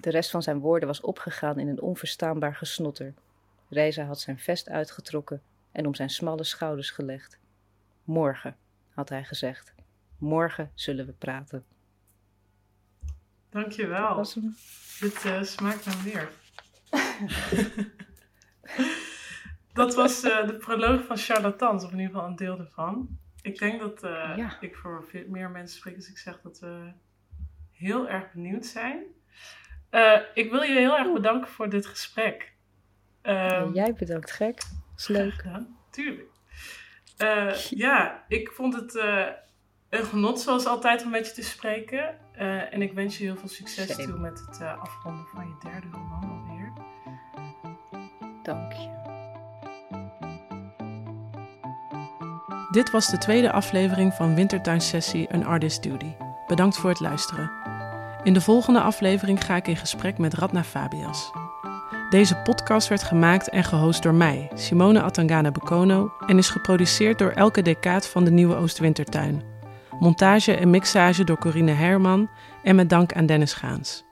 De rest van zijn woorden was opgegaan in een onverstaanbaar gesnotter. Reza had zijn vest uitgetrokken en om zijn smalle schouders gelegd. Morgen, had hij gezegd. Morgen zullen we praten. Dankjewel. Dat Dit uh, smaakt naar meer. dat was uh, de proloog van Charlatans, of in ieder geval een deel ervan. Ik denk dat uh, ik voor meer mensen spreek als ik zeg dat we heel erg benieuwd zijn. ik wil je heel erg bedanken voor dit gesprek. Um, jij bedankt, gek. Is leuk. Ja, tuurlijk. Uh, ja, ik vond het een genot zoals altijd om met je te spreken. En ik wens je heel veel succes toe met het afronden van je derde roman alweer. Dank je. Dit was de tweede aflevering van Wintertuinsessie Een Artist Duty. Bedankt voor het luisteren. In de volgende aflevering ga ik in gesprek met Radna Fabias. Deze podcast werd gemaakt en gehost door mij, Simone Atangana Bekono, en is geproduceerd door Elke Decaat van de Nieuwe Oostwintertuin. Montage en mixage door Corine Herman en met dank aan Dennis Gaans.